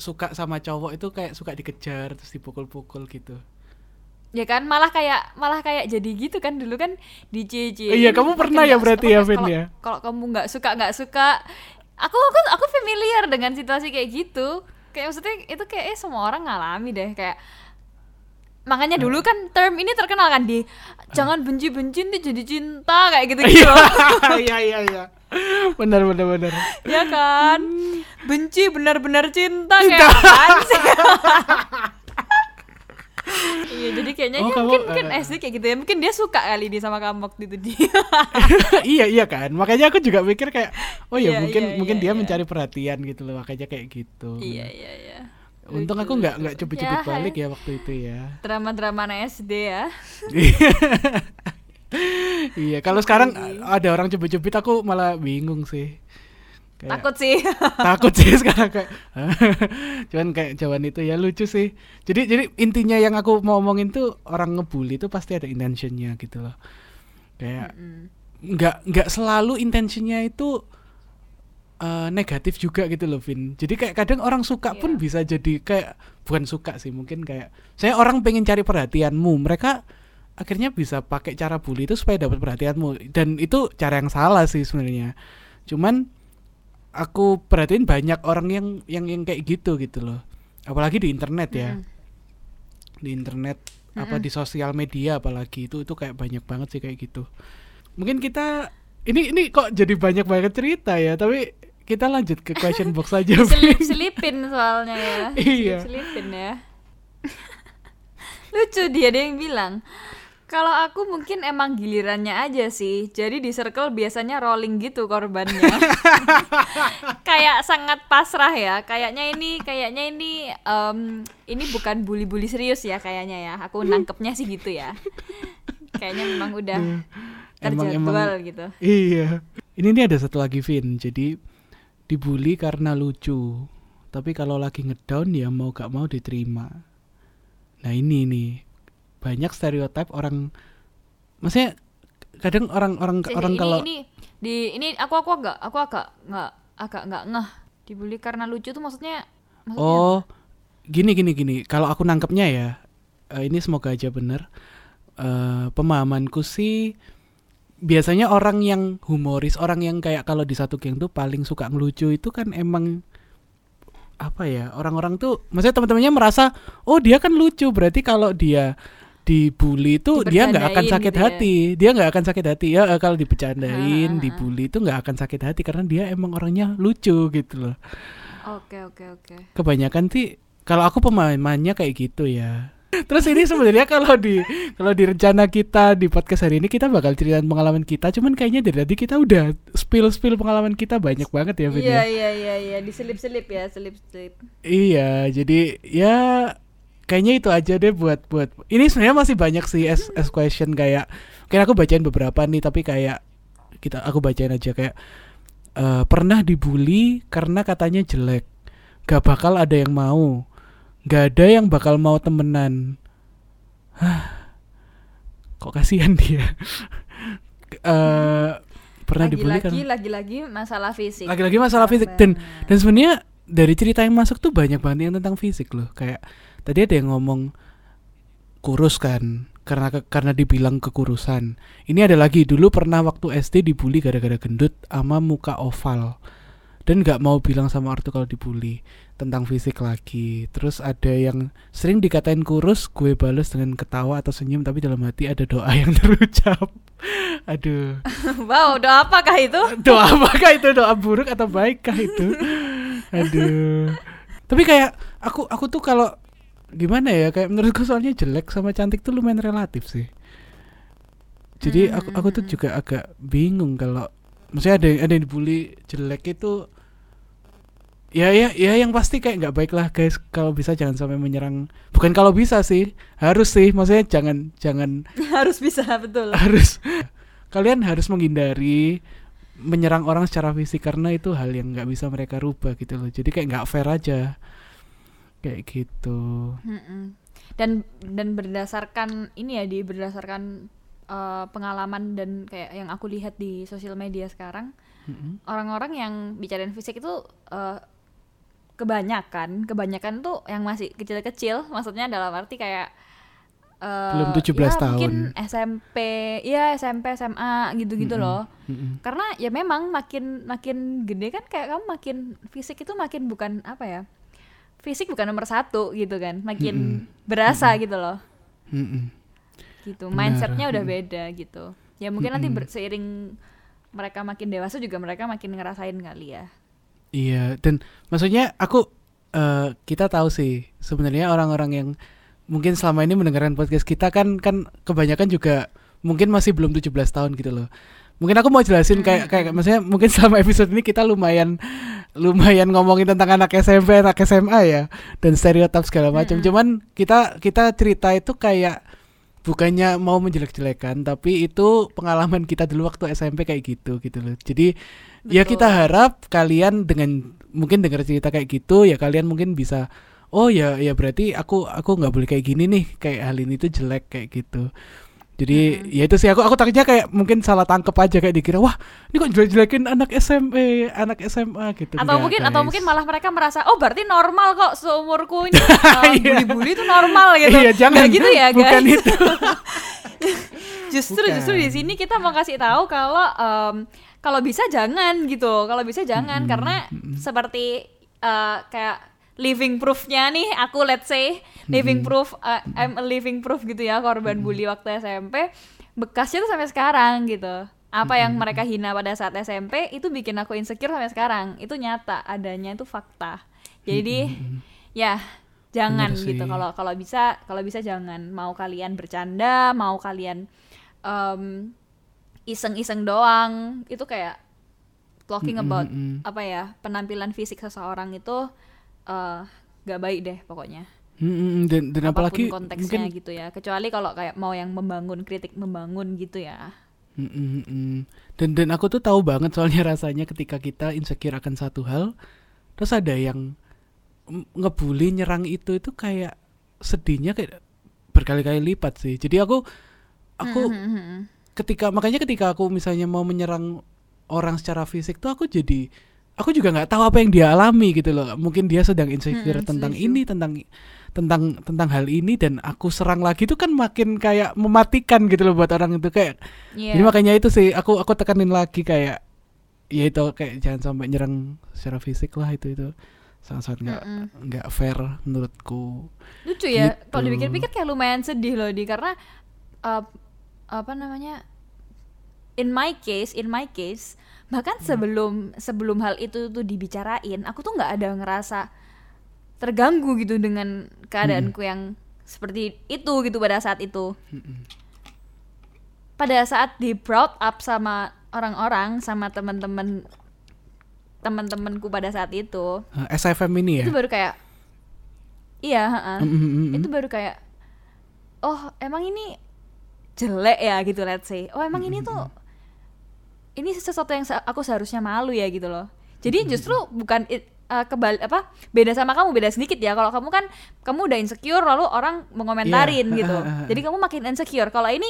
S1: suka sama cowok itu kayak suka dikejar terus dipukul-pukul gitu?
S2: ya kan malah kayak malah kayak jadi gitu kan dulu kan di JJ
S1: Iya, kamu pernah ya berarti ya, Vin, ya?
S2: kalau kamu nggak suka nggak suka aku aku aku familiar dengan situasi kayak gitu kayak maksudnya itu kayak eh, semua orang ngalami deh kayak makanya dulu kan term ini terkenal kan di jangan benci benci nanti jadi cinta kayak gitu gitu
S1: Iya iya iya. Benar benar benar.
S2: ya kan benci benar-benar cinta kayak apaan sih Iya jadi kayaknya
S1: Oh,
S2: ya
S1: kamu,
S2: mungkin mungkin
S1: eh.
S2: SD kayak gitu ya mungkin dia suka kali dia sama kamu waktu itu dia
S1: iya iya kan. Makanya aku juga mikir kayak oh ya
S2: Iya,
S1: mungkin
S2: iya,
S1: mungkin
S2: iya,
S1: dia
S2: iya.
S1: mencari perhatian gitu loh makanya kayak gitu.
S2: iya iya iya
S1: Untung aku nggak nggak cubit-cubit
S2: Ya,
S1: balik ya waktu itu ya.
S2: drama-drama SD ya.
S1: Iya, kalau sekarang ada orang cubit-cubit aku malah bingung sih. Kayak-
S2: takut sih.
S1: Takut sih sekarang kayak cuman kayak jawaban itu ya lucu sih. Jadi jadi intinya yang aku mau omongin tuh orang ngebully itu pasti ada intentionnya gitu loh. Kayak nggak nggak selalu intentionnya itu eh, negatif juga gitu loh Vin. Jadi kayak kadang orang suka pun
S2: Iya.
S1: bisa jadi kayak bukan suka sih mungkin kayak saya orang pengen cari perhatianmu. Mereka akhirnya bisa pakai cara bully itu supaya dapat perhatianmu. Dan itu cara yang salah sih sebenarnya. Cuman aku perhatiin banyak orang yang yang yang kayak gitu gitu loh. Apalagi di internet ya.
S2: Mm-mm.
S1: di internet apa di sosial media apalagi itu itu kayak banyak banget sih kayak gitu. Mungkin kita ini ini kok jadi banyak banget cerita ya tapi kita lanjut ke question box aja
S2: selip selipin soalnya ya.
S1: Iya.
S2: selipin ya. Lucu dia ada yang bilang kalau aku mungkin emang gilirannya aja sih. Jadi di circle biasanya rolling gitu korbannya. Kayak sangat pasrah ya. Kayaknya ini kayaknya ini em, ini bukan bully-bully serius ya kayaknya ya. Aku nangkepnya sih gitu ya. Kayaknya memang udah
S1: Emang-
S2: terjadwal
S1: emang-
S2: gitu.
S1: Iya. Ini nih ada satu lagi Vin. Jadi dibully karena lucu. Tapi kalau lagi ngedown ya mau gak mau diterima. Nah ini nih. Banyak stereotip orang maksudnya kadang orang-orang
S2: Sih,
S1: orang
S2: ini,
S1: kalau
S2: ini. Di ini aku aku agak aku agak nggak agak nggak ngeh dibully karena lucu tuh maksudnya maksudnya
S1: oh gini gini gini. Kalau aku nangkepnya ya eh, ini semoga aja bener. Eh, pemahamanku sih biasanya orang yang humoris orang yang kayak kalau di satu geng tuh paling suka ngelucu itu kan emang apa ya orang-orang tuh maksudnya teman-temannya merasa oh dia kan lucu. Berarti kalau dia dibully itu dia nggak akan sakit
S2: gitu ya.
S1: hati. Dia nggak akan sakit hati. Ya eh, kalau dibercandain
S2: Ha, ha, ha.
S1: dibully itu nggak akan sakit hati karena dia emang orangnya lucu gitu loh.
S2: Oke oke oke.
S1: Kebanyakan sih kalau aku pemahamannya kayak gitu ya terus ini sebenarnya kalau di kalau di rencana kita di podcast hari ini kita bakal ceritain pengalaman kita. Cuman kayaknya dari tadi kita udah spill spill pengalaman kita banyak banget ya Vin ya?
S2: iya iya iya iya. Diselip-selip ya selip-selip.
S1: Iya, jadi ya kayaknya itu aja deh buat buat. Ini sebenarnya masih banyak sih as, as question kayak mungkin aku bacain beberapa nih tapi kayak kita aku bacain aja kayak eh, pernah dibully karena katanya jelek. Gak bakal ada yang mau gak ada yang bakal mau temenan. Hah, kok kasihan dia? Eh, pernah dibully
S2: lagi-lagi
S1: karena
S2: lagi-lagi masalah fisik.
S1: Lagi-lagi masalah fisik. Dan dan sebenarnya dari cerita yang masuk tuh banyak banget yang tentang fisik loh. Kayak tadi ada yang ngomong kurus kan karena ke- karena dibilang kekurusan. Ini ada lagi dulu pernah waktu SD dibully gara-gara gendut sama muka oval dan nggak mau bilang sama ortu kalau dibully tentang fisik lagi. Terus ada yang sering dikatain kurus gue bales dengan ketawa atau senyum tapi dalam hati ada doa yang terucap. Aduh.
S2: Wow doa apakah itu?
S1: Doa apakah itu? Doa buruk atau baikkah itu? Aduh. Tapi kayak aku aku tuh kalau gimana ya kayak menurutku soalnya jelek sama cantik tuh lumayan relatif sih. Jadi aku aku tuh
S2: Hmm.
S1: juga agak bingung kalau maksudnya ada yang ada yang dibully jelek itu ya ya ya yang pasti kayak nggak baik lah guys. Kalau bisa jangan sampai menyerang. Bukan kalau bisa sih harus sih. Maksudnya jangan jangan
S2: harus bisa betul.
S1: harus. Kalian harus menghindari menyerang orang secara fisik karena itu hal yang nggak bisa mereka rubah gitu loh. Jadi kayak nggak fair aja. Kayak gitu.
S2: Dan dan berdasarkan ini ya di berdasarkan eh, pengalaman dan kayak yang aku lihat di sosial media sekarang
S1: Mm-mm.
S2: orang-orang yang bicarain fisik itu eh, kebanyakan kebanyakan tuh yang masih kecil-kecil maksudnya dalam arti kayak eh,
S1: Belum 17
S2: ya
S1: tahun.
S2: mungkin SMP ya SMP SMA gitu-gitu
S1: Mm-mm.
S2: loh
S1: Mm-mm.
S2: karena ya memang makin makin gede kan kayak kamu makin fisik itu makin bukan apa ya fisik bukan nomor satu gitu kan makin berasa gitu loh
S1: Mm-mm.
S2: Gitu. Mindsetnya udah beda gitu. Ya mungkin nanti
S1: Mm-mm.
S2: ber- seiring mereka makin dewasa juga mereka makin ngerasain kali ya.
S1: Iya dan maksudnya aku eh, kita tahu sih sebenarnya orang-orang yang mungkin selama ini mendengarkan podcast kita kan kan kebanyakan juga mungkin masih belum 17 tahun gitu loh. Mungkin aku mau jelasin kayak kayak maksudnya mungkin selama episode ini kita lumayan lumayan ngomongin tentang anak SMP anak SMA ya dan stereotip segala macam. Cuman kita kita cerita itu kayak bukannya mau menjelek-jelekan tapi itu pengalaman kita dulu waktu SMP kayak gitu gitu loh jadi ya
S2: Betul.
S1: kita harap kalian dengan mungkin dengar cerita kayak gitu ya kalian mungkin bisa oh ya ya berarti aku aku nggak boleh kayak gini nih kayak hal ini tuh jelek kayak gitu jadi
S2: Mm-mm.
S1: ya itu sih aku aku takutnya kayak mungkin salah tangkep aja kayak dikira wah ini kok jelek-jelekin anak SMP anak SMA gitu
S2: atau
S1: Enggak,
S2: mungkin atau
S1: guys.
S2: mungkin malah mereka merasa oh berarti normal kok seumurku ini uh,
S1: Iya.
S2: bully-bully itu normal gitu
S1: iya jangan
S2: Nggak gitu ya guys
S1: bukan itu
S2: justru
S1: Bukan.
S2: justru di sini kita mau kasih tahu kalau em, kalau bisa jangan gitu kalau bisa jangan
S1: Mm-mm,
S2: karena
S1: mm-mm.
S2: seperti eh, kayak living proofnya nih aku let's say living
S1: Mm-mm.
S2: proof eh, I'm a living proof gitu ya korban bully waktu SMP bekasnya tuh sampai sekarang gitu. Apa yang
S1: Mm-mm.
S2: mereka hina pada saat SMP itu bikin aku insecure sampai sekarang. Itu nyata adanya itu fakta. Jadi ya jangan gitu. kalau kalau bisa kalau bisa jangan. Mau kalian bercanda mau kalian em, iseng-iseng doang. Itu kayak talking about
S1: mm-mm.
S2: apa ya penampilan fisik seseorang itu eh gak baik deh pokoknya
S1: Mm-mm, dan dan
S2: apa pun
S1: apalagi
S2: konteksnya
S1: mungkin
S2: gitu ya kecuali kalau kayak mau yang membangun kritik membangun gitu ya
S1: Mm-mm, mm-mm. dan dan aku tuh tahu banget soalnya rasanya ketika kita insecure akan satu hal terus ada yang ngebully nyerang itu itu kayak sedihnya kayak berkali-kali lipat sih jadi aku aku
S2: Hmm, hmm, hmm, hmm.
S1: ketika makanya ketika aku misalnya mau menyerang orang secara fisik tuh aku jadi aku juga nggak tahu apa yang dia alami gitu loh mungkin dia sedang insecure
S2: Mm-mm,
S1: tentang
S2: setuju.
S1: ini tentang tentang tentang hal ini dan aku serang lagi itu kan makin kayak mematikan gitu loh buat orang itu kayak
S2: Iya.
S1: jadi makanya itu sih aku aku tekanin lagi kayak ya itu kayak jangan sampai nyerang secara fisik lah itu itu sangat sangat nggak
S2: Mm-mm.
S1: nggak fair menurutku
S2: lucu ya
S1: Gitu.
S2: kalau dipikir-pikir kayak lumayan sedih loh di karena uh, apa namanya in my case in my case bahkan
S1: Hmm.
S2: sebelum sebelum hal itu tuh dibicarain aku tuh nggak ada ngerasa terganggu gitu dengan keadaanku
S1: Hmm.
S2: yang seperti itu gitu pada saat itu
S1: Mm-mm.
S2: pada saat di brought up sama orang-orang sama teman-teman teman-temanku pada saat itu
S1: SFM ini ya
S2: itu baru kayak iya heeh.
S1: Mm, mm, mm, mm.
S2: itu baru kayak oh emang ini jelek ya gitu let's say oh emang ini tuh ini sesuatu yang aku seharusnya malu ya gitu loh. Jadi justru bukan it, uh, kebal apa beda sama kamu beda sedikit ya. Kalau kamu kan kamu udah insecure lalu orang mengomentarin
S1: Iya.
S2: gitu. Jadi kamu makin insecure. Kalau ini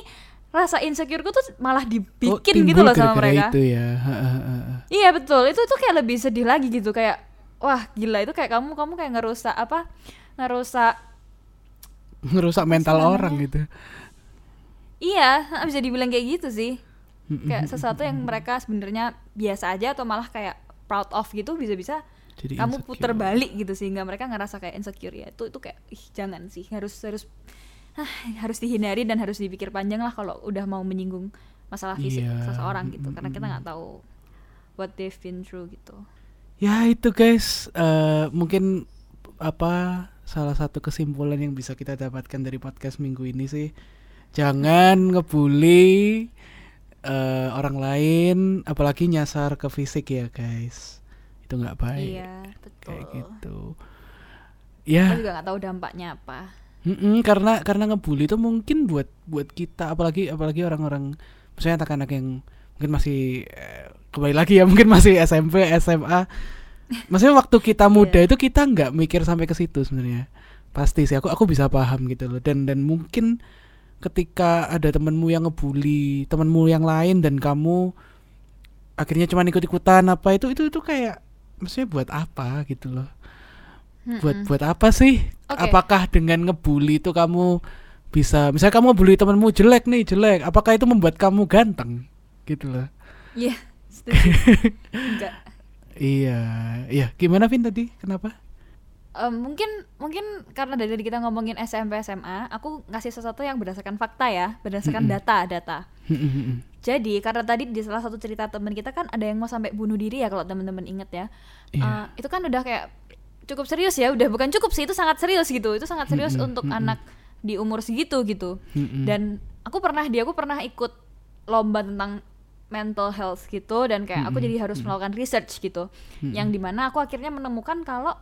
S2: rasa insecureku tuh malah
S1: Oh,
S2: dibikin gitu
S1: timbul
S2: loh sama mereka.
S1: itu ya.
S2: Iya betul, itu tuh kayak lebih sedih lagi gitu. Kayak wah gila. Itu kayak kamu kamu kayak ngerusak apa ngerusak
S1: ngerusak mental orang gitu.
S2: Iya bisa dibilang kayak gitu sih kayak sesuatu yang mereka sebenarnya biasa aja atau malah kayak proud of gitu bisa-bisa
S1: Jadi
S2: kamu
S1: insecure.
S2: puter balik gitu sehingga mereka ngerasa kayak insecure ya. Itu itu kayak ih jangan sih. Harus harus ah, harus dihindari dan harus dipikir panjang lah kalau udah mau menyinggung masalah fisik
S1: Iya,
S2: seseorang gitu.
S1: mm,
S2: karena kita nggak tahu what they've been through gitu.
S1: Ya itu guys. Eh, mungkin apa salah satu kesimpulan yang bisa kita dapatkan dari podcast minggu ini sih jangan ngebully eh, orang lain apalagi nyasar ke fisik ya guys. Itu nggak baik.
S2: Iya betul.
S1: Kayak gitu. Ya.
S2: Juga nggak tahu dampaknya apa.
S1: Mm-mm, karena karena ngebully itu mungkin buat buat kita apalagi apalagi orang-orang misalnya anak-anak yang mungkin masih eh, kembali lagi ya mungkin masih SMP SMA maksudnya waktu kita muda
S2: Iya.
S1: itu kita nggak mikir sampai ke situ sebenarnya. Pasti sih aku aku bisa paham gitu loh. Dan dan mungkin ketika ada temenmu yang ngebully temenmu yang lain dan kamu akhirnya cuma ikut-ikutan apa itu itu itu kayak maksudnya buat apa gitu loh buat
S2: Mm-mm.
S1: buat apa sih
S2: Oke.
S1: apakah dengan ngebully itu kamu bisa misalnya kamu bully temenmu jelek nih jelek apakah itu membuat kamu ganteng gitu loh
S2: Iya. Enggak.
S1: iya iya gimana Vin tadi kenapa
S2: Em, mungkin mungkin karena dari tadi kita ngomongin SMP SMA, aku ngasih sesuatu yang berdasarkan fakta ya, berdasarkan data data. Jadi karena tadi di salah satu cerita teman kita kan ada yang mau sampai bunuh diri ya kalau teman-teman inget ya.
S1: Iya.
S2: Eh, itu kan udah kayak cukup serius ya, udah bukan cukup sih itu sangat serius gitu. Itu sangat serius untuk anak di umur segitu gitu. Dan aku pernah dia aku pernah ikut lomba tentang mental health gitu dan kayak aku jadi harus melakukan research gitu. Yang di mana aku akhirnya menemukan kalau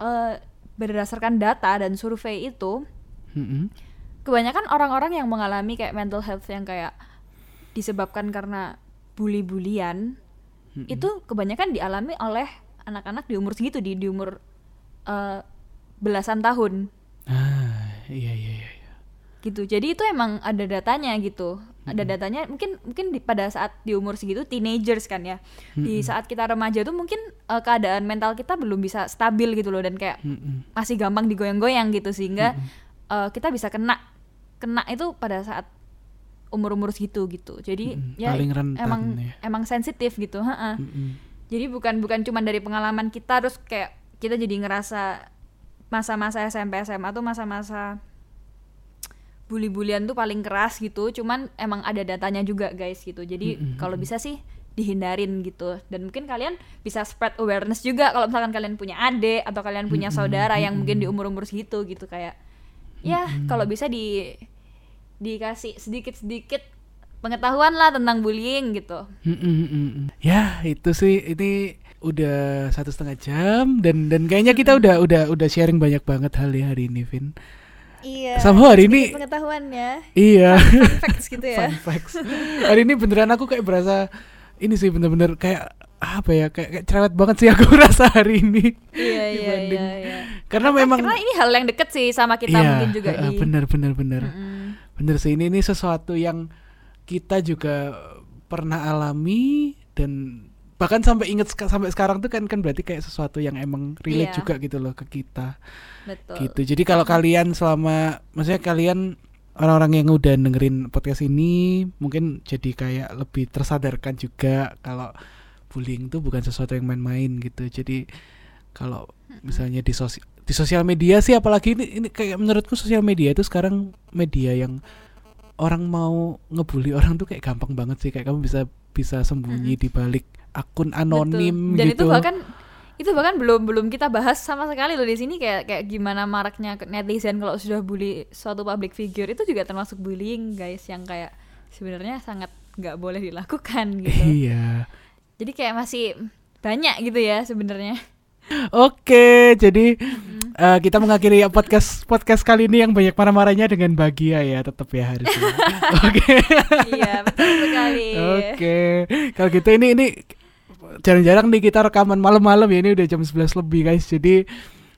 S2: eh, berdasarkan data dan survei itu
S1: Mm-mm.
S2: kebanyakan orang-orang yang mengalami kayak mental health yang kayak disebabkan karena bully-bulian
S1: Mm-mm.
S2: itu kebanyakan dialami oleh anak-anak di umur segitu di di umur eh, belasan tahun
S1: ah iya iya iya iya.
S2: gitu jadi itu emang ada datanya gitu ada datanya mungkin mungkin di, pada saat di umur segitu teenagers kan ya. Di saat kita remaja tuh mungkin eh, keadaan mental kita belum bisa stabil gitu loh dan kayak masih gampang digoyang-goyang gitu sehingga eh, kita bisa kena kena itu pada saat umur-umur segitu gitu. Jadi ya
S1: Paling rentan
S2: emang
S1: ya.
S2: emang sensitif gitu heeh.
S1: Mm-mm.
S2: jadi bukan bukan cuma dari pengalaman kita terus kayak kita jadi ngerasa masa-masa SMP SMA tuh masa-masa bully-bulian tuh paling keras gitu cuman emang ada datanya juga guys gitu. Jadi
S1: Mm-mm,
S2: kalau bisa sih dihindarin gitu. Dan mungkin kalian bisa spread awareness juga kalau misalkan kalian punya adik atau kalian punya saudara yang mungkin di umur-umur segitu gitu kayak ya kalau bisa di dikasih sedikit-sedikit pengetahuan lah tentang bullying gitu.
S1: Mm-mm, mm-mm. Ya itu sih. Ini udah satu setengah jam dan dan kayaknya kita udah udah udah sharing banyak banget hal ya hari ini Vin.
S2: Iya
S1: Somehow hari ini
S2: pengetahuannya
S1: iya
S2: fun facts gitu ya
S1: fun facts. Hari ini beneran aku kayak berasa ini sih bener-bener kayak apa ya kayak, kayak cerewet banget sih aku rasa hari ini.
S2: iya iya iya iya
S1: Karena memang
S2: karena ini hal yang deket sih sama kita
S1: iya,
S2: mungkin juga di
S1: bener bener bener
S2: Mm-mm.
S1: bener sih ini ini sesuatu yang kita juga pernah alami dan bahkan sampai inget sampai sekarang tuh kan kan berarti kayak sesuatu yang emang relate
S2: Iya.
S1: juga gitu loh ke kita
S2: betul.
S1: Gitu. Jadi kalau kalian selama maksudnya kalian orang-orang yang udah dengerin podcast ini mungkin jadi kayak lebih tersadarkan juga kalau bullying tuh bukan sesuatu yang main-main gitu. Jadi kalau misalnya di sosial di sosial media sih apalagi ini ini kayak menurutku sosial media itu sekarang media yang orang mau ngebully orang tuh kayak gampang banget sih. Kayak kamu bisa bisa sembunyi di balik akun anonim
S2: Betul. dan
S1: gitu.
S2: itu bahkan itu bahkan belum belum kita bahas sama sekali loh di sini kayak kayak gimana maraknya netizen kalau sudah bully suatu public figure. Itu juga termasuk bullying guys yang kayak sebenarnya sangat nggak boleh dilakukan gitu.
S1: Iya.
S2: Jadi kayak masih banyak gitu ya sebenarnya.
S1: Oke, jadi eh, kita mengakhiri podcast podcast kali ini yang banyak marah-marahnya dengan bahagia ya, tetap ya harusnya. Oke,
S2: iya betul sekali.
S1: Oke. Kalau gitu ini ini jarang-jarang nih kita rekaman malam-malam ya ini udah jam 11 lebih guys. Jadi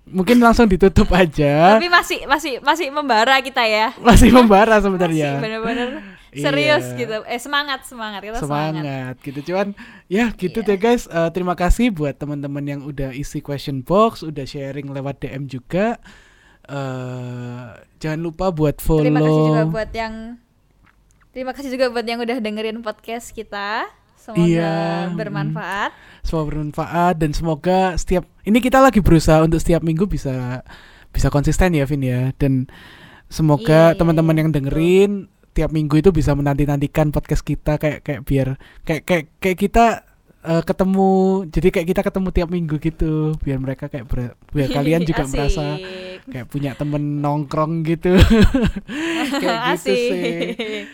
S1: mungkin langsung ditutup aja.
S2: tapi masih masih masih membara kita ya
S1: Masih membara
S2: masih
S1: sebenarnya.
S2: bener-bener
S1: Iya.
S2: serius gitu eh semangat semangat kita semangat,
S1: semangat gitu cuman ya gitu
S2: Iya.
S1: deh guys Eh, terima kasih buat teman-teman yang udah isi question box udah sharing lewat DM juga eh jangan lupa buat follow
S2: Terima kasih juga buat yang Terima kasih juga buat yang udah dengerin podcast kita. Semoga
S1: Iya,
S2: bermanfaat.
S1: semoga bermanfaat dan semoga setiap ini kita lagi berusaha untuk setiap minggu bisa bisa konsisten ya Vin ya dan semoga
S2: Iya, iya,
S1: teman-teman
S2: iya,
S1: yang
S2: betul.
S1: dengerin tiap minggu itu bisa menanti-nantikan podcast kita kayak kayak biar kayak kayak kayak kita eh, ketemu jadi kayak kita ketemu tiap minggu gitu biar mereka kayak ber- biar kalian juga
S2: Asik.
S1: merasa kayak punya temen nongkrong gitu kayak gitu sih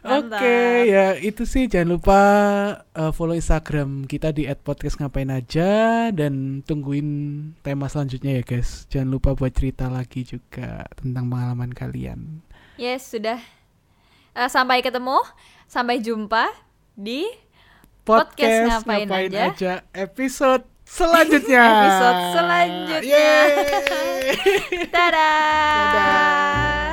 S1: Oke
S2: Mantap.
S1: ya itu sih jangan lupa uh, follow Instagram kita di @podcast ngapain aja dan tungguin tema selanjutnya ya guys. Jangan lupa buat cerita lagi juga tentang pengalaman kalian.
S2: Yes, sudah. Eh, sampai ketemu, sampai jumpa di
S1: Podcast,
S2: Ngapain Aja.
S1: episode selanjutnya.
S2: Episode selanjutnya.
S1: Yeay.
S2: Dadah.
S1: Dadah.